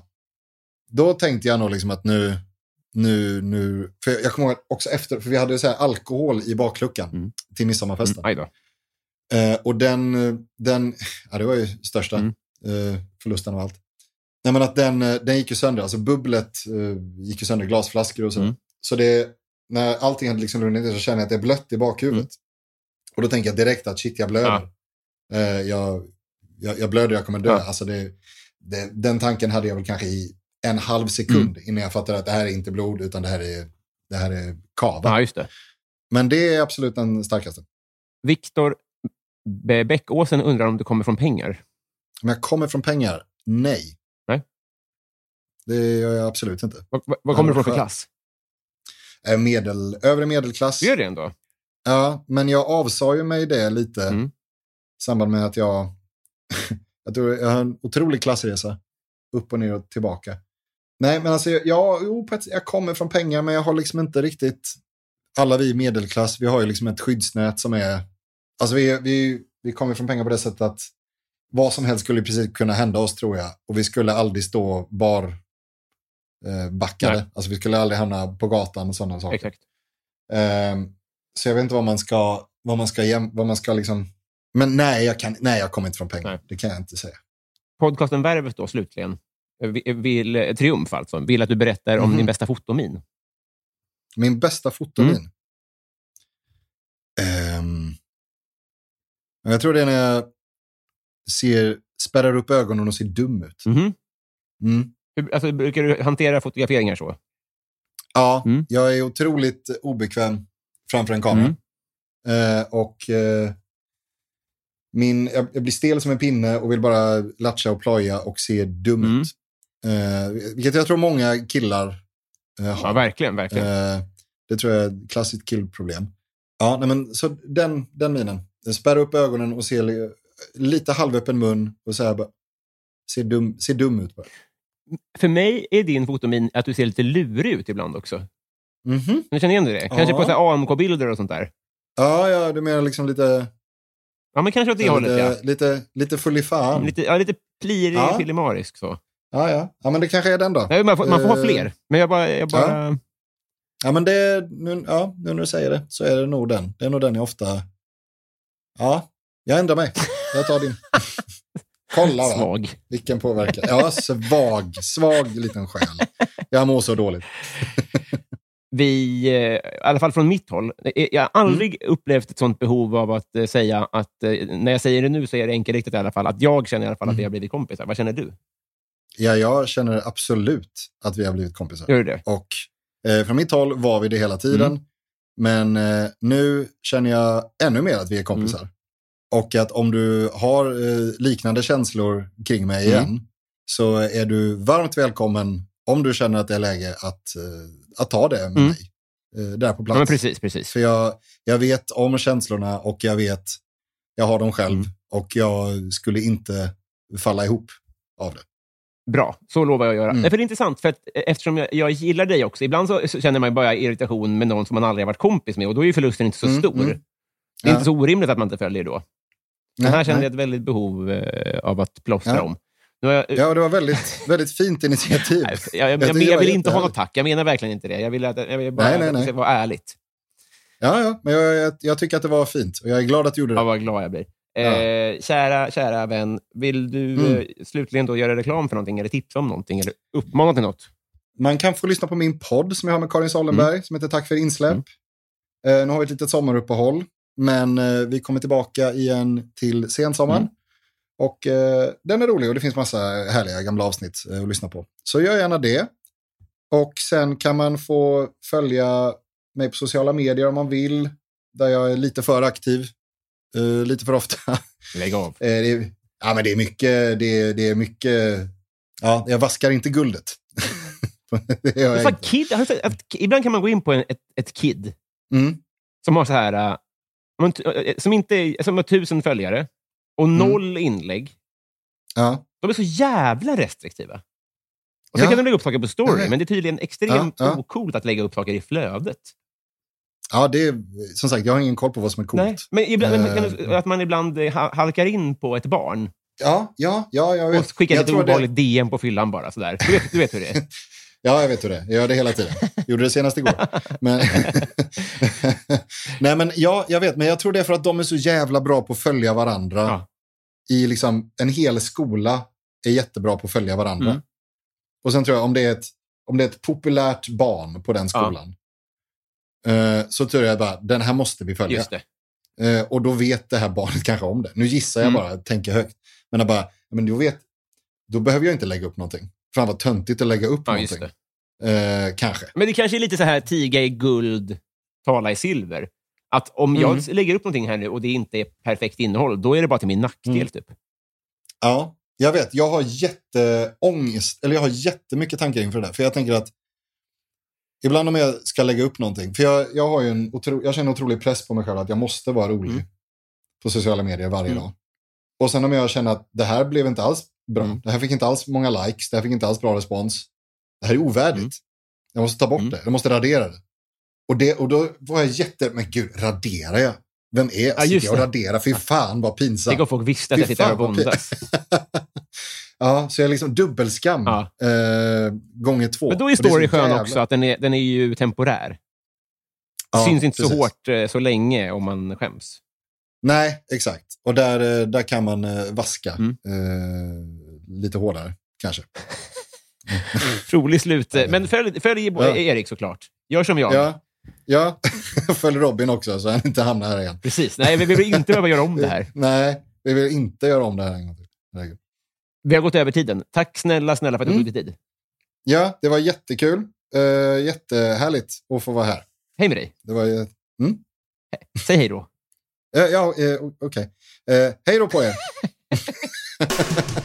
då tänkte jag nog liksom att nu, nu, nu, för jag kommer ihåg också efter, för vi hade så här alkohol i bakluckan Mm. till midsommarfesten. Mm. Eh, och den, den, ja det var ju största Mm. eh, förlusten av allt. Nej men att den, eh, den gick ju sönder, alltså bubblet eh, gick ju sönder, glasflaskor och så. Mm. Så det, när allting hade liksom runnit ner så kände jag att det är blött i bakhuvudet. Mm. Och då tänker jag direkt att shit jag blöder. Eh, jag, jag, jag blöder, jag kommer dö. Ja. Alltså det, det, den tanken hade jag väl kanske i en halv sekund Mm. innan jag fattade att det här är inte blod utan det här är, det här är kava. Ja, just det. Men det är absolut den starkaste. Viktor Bäckåsen undrar om du kommer från pengar. Om jag kommer från pengar? Nej. Nej. Det gör jag absolut inte. Vad, vad, kommer du från för klass? Eh, Medel, övre medelklass. Du gör det ändå? Ja, men jag avsade ju mig det lite Mm. i samband med att jag... jag tror jag har en otrolig klassresa. Upp och ner och tillbaka. Nej, men alltså, jag, jo, jag kommer från pengar, men jag har liksom inte riktigt... alla vi medelklass, vi har ju liksom ett skyddsnät som är... Alltså vi, vi, vi kommer från pengar på det sättet att vad som helst skulle i princip kunna hända oss tror jag. Och vi skulle aldrig stå bar eh, backade. Nej. Alltså vi skulle aldrig hamna på gatan och sådana saker. Exakt. Ehm, så jag vet inte vad man ska, vad man ska, vad man ska liksom... Men nej, jag, kan, nej, jag kommer inte från pengar. Nej. Det kan jag inte säga. Podcasten Värvet då, slutligen. Vill, vill, eh, Triumf alltså. Vill att du berättar om Mhm. din bästa fotomin. Min bästa fotomin? Mm. Ehm, jag tror det är när jag ser, spärrar upp ögonen och ser dum ut. Mhm. Mm. Hur, alltså, brukar du hantera fotograferingar så? Ja, Mm. jag är otroligt obekväm framför en kamera. Mm. Eh, och eh, min, jag, jag blir stel som en pinne och vill bara latcha och ploja och se dum Mm. Eh, vilket jag tror många killar eh, har. Ja, verkligen. verkligen. Eh, det tror jag är ett klassiskt killproblem. Ja, nej, men, så den, den minen. Spärra upp ögonen och se li- lite halvöppen mun och så här bara, se dum, se dum ut bara. För mig är din fotomin att du ser lite lurig ut ibland också. Mhm. Du känner igen det? Kanske Ja. på AMK-bilder och sånt där. Ja, ja, du menar liksom lite, Ja, men kanske åt det hållet, ja. lite, lite, lite full i fan. Lite, ja, lite plirig, Ja. filimarisk så. Ja, ja. ja, men det kanske är den då. Nej, Man får, man får ha Eh, fler, men jag bara... Jag bara Ja, men det, nu, ja, nu när du säger det så är det nog den. Det är nog den jag ofta... Ja, jag ändrar mig. Jag tar din. Kolla va, svag. vilken påverkan. Ja, svag, svag liten själ. Jag mår så dåligt. Vi, eh, i alla fall från mitt håll, eh, jag har aldrig Mm. upplevt ett sånt behov av att säga att, när jag säger det nu så är det enkelriktigt i alla fall, att jag känner i alla fall att vi Mm. har blivit kompisar. Vad känner du? Ja, jag känner absolut att vi har blivit kompisar. Gör du det? Och eh, från mitt håll var vi det hela tiden. Mm. Men eh, nu känner jag ännu mer att vi är kompisar. Mm. Och att om du har eh, liknande känslor kring mig Mm. igen så är du varmt välkommen om du känner att det är läge att, eh, att ta det med Mm. mig. Eh, där på plats. Ja, men precis, precis. För jag, jag vet om känslorna och jag vet, jag har dem själv Mm. och jag skulle inte falla ihop av det. Bra, så lovar jag att göra. Mm. Nej, för det är intressant, för att, eh, eftersom jag, jag gillar dig också. Ibland så, så känner man bara irritation med någon som man aldrig har varit kompis med och då är ju förlusten inte så Mm, stor. mm. Det är Ja. inte så orimligt att man inte följer då. Men Nej, här kände nej. jag ett väldigt behov eh, av att plåstra Ja. om. Nu har jag, Ja, det var väldigt, väldigt fint initiativ. Nej, jag, jag, jag, jag, vill inte ha något tack. Jag menar verkligen inte det. Jag vill, att, jag vill bara Nej, nej, nej. vara ärligt. Ja, ja, men jag, jag, jag tycker att det var fint och jag är glad att du gjorde det. Ja, vad glad jag blir. Eh, kära, kära vän, vill du Mm. eh, slutligen då göra reklam för någonting, eller tipsa om någonting, eller uppmana till något? Man kan få lyssna på min podd som jag har med Karin Sollenberg som heter Tack för insläpp. Mm. Eh, nu har vi ett litet sommaruppehåll, men eh, vi kommer tillbaka igen till sensommaren. Mm. Och eh, den är rolig och det finns massa härliga gamla avsnitt eh, att lyssna på. Så gör gärna det. Och sen kan man få följa mig på sociala medier om man vill, där jag är lite för aktiv, eh, lite för ofta. Lägg av. Eh, det, är, ja, men det är mycket, det är, det är mycket, ja, jag vaskar inte guldet. det gör jag Fan, kid, ibland kan man gå in på en, ett, ett kid Mm. som har så här... eh, som, inte, som har tusen följare och Mm. noll inlägg. Ja. De är så jävla restriktiva. Och så Ja. kan de lägga upp saker på story, men det är tydligen extremt Ja, ja. ocoolt att lägga upp saker i flödet. Ja, det är, som sagt, jag har ingen koll på vad som är coolt. Nej, men ibland, men kan Eh, att man ibland eh, ha- halkar in på ett barn Ja, ja, ja, jag och vet. skickar jag lite tror det- obehagligt DM på fyllan bara. Sådär. Du, vet, du vet hur det är. Ja, jag vet hur det är. Jag gör det hela tiden. Gjorde det senast igår. Men... Nej, men ja, jag vet. Men jag tror det är för att de är så jävla bra på att följa varandra. Ja. I liksom, en hel skola är jättebra på att följa varandra. Mm. Och sen tror jag om det är ett, om det är ett populärt barn på den skolan. Eh, så tror jag bara, den här måste vi följa. Eh, och då vet det här barnet kanske om det. Nu gissar jag Mm. bara, tänker högt. Men jag bara, men då, vet, då behöver jag inte lägga upp någonting. Fan vad töntigt att lägga upp Ja, någonting. Eh, kanske. Men det kanske är lite så här tiga i guld, tala i silver. Att om jag Mm. lägger upp någonting här nu och det inte är perfekt innehåll, då är det bara till min nackdel. Mm. Typ. Ja, jag vet. Jag har jätteångest, eller jag har jättemycket tankar inför det där. För jag tänker att ibland om jag ska lägga upp någonting, för jag, jag, har ju en otro, jag känner otrolig press på mig själv att jag måste vara rolig Mm. på sociala medier varje Mm. dag. Och sen om jag känner att det här blev inte alls bra, Mm. det här fick inte alls många likes, det här fick inte alls bra respons. Det här är ovärdigt. Mm. Jag måste ta bort Mm. det, jag måste radera det. Och, det, och då var jag jätte... Men gud, raderar jag? Vem är jag? Ja, jag och raderar? Fy fan vad pinsamt. Tänk om folk visste att jag fan, vad våndas. ja, så jag är liksom dubbelskam Ja. eh, gånger två. Men då är så story skön jävla- också, att den är, den är ju temporär. Ja, Syns inte så precis. hårt eh, så länge om man skäms. Nej, exakt. Och där, eh, där kan man eh, vaska Mm. eh, lite hårdare, kanske. Rolig slut. Men följ, följ Ja. Erik såklart. Gör som jag. Ja, ja. följ Robin också så han inte hamnar här igen. Precis. Nej, vi vill inte behöva göra om det här. Nej, vi vill inte göra om det här en gång till. Vi har gått över tiden. Tack snälla, snälla för att du Mm. tog dig tid. Ja, det var jättekul. Uh, jättehärligt att få vara här. Hej med dig. Det var ju... Säg hej då. Eh, ja, eh, o- okej. Eh, hej då på er.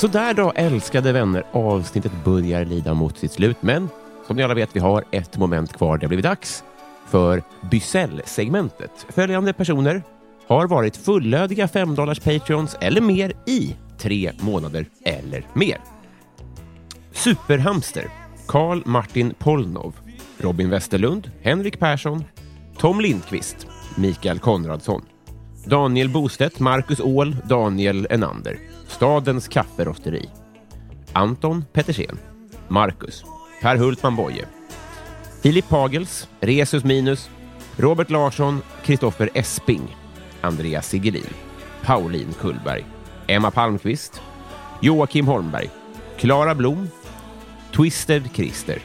Så där då, älskade vänner. Avsnittet börjar lida mot sitt slut, men som ni alla vet, vi har ett moment kvar. Det har blivit dags för Bysell-segmentet. Följande personer har varit fullödiga 5 Patreons eller mer i tre månader eller mer. Superhamster, Karl Martin Polnov, Robin Westerlund, Henrik Persson, Tom Lindqvist, Mikael Konradsson, Daniel Bostedt, Marcus Åhl, Daniel Enander, Stadens kafferosteri, Anton Pettersen, Marcus, Per Hultman Boye, Filip Pagels, Resus Minus, Robert Larsson, Kristoffer Esping, Andreas Sigelin, Pauline Kullberg, Emma Palmqvist, Joakim Holmberg, Klara Blom, Twisted Christer,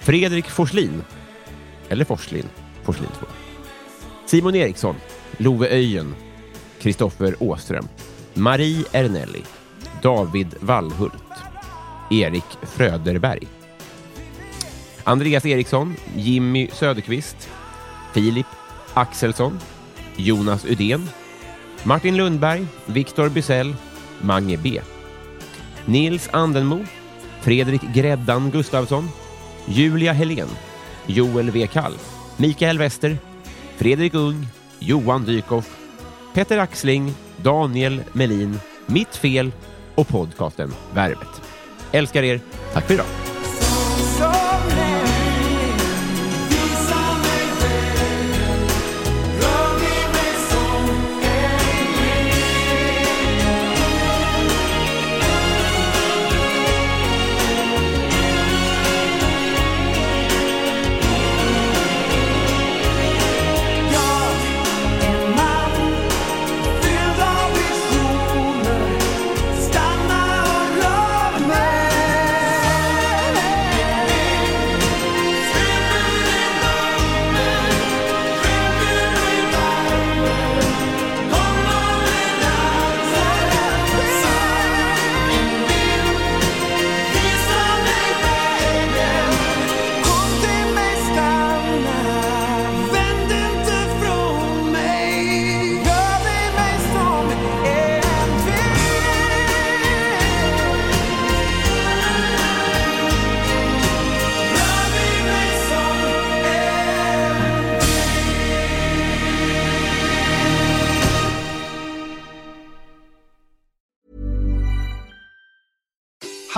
Fredrik Forslin, eller Forslin, Forslin 2, Simon Eriksson, Love Öjen, Kristoffer Åström, Marie Ernelli, David Wallhult, Erik Fröderberg, Andreas Eriksson, Jimmy Söderqvist, Filip Axelsson, Jonas Udén, Martin Lundberg, Viktor Bysell, Mange B. Nils Andenmo, Fredrik Gräddan Gustafsson, Julia Helén, Joel W. Kall, Mikael Wester, Fredrik Ung, Johan Dykhoff, Peter Axling, Daniel Melin, Mitt Fel och podcasten Värvet. Älskar er. Tack för idag.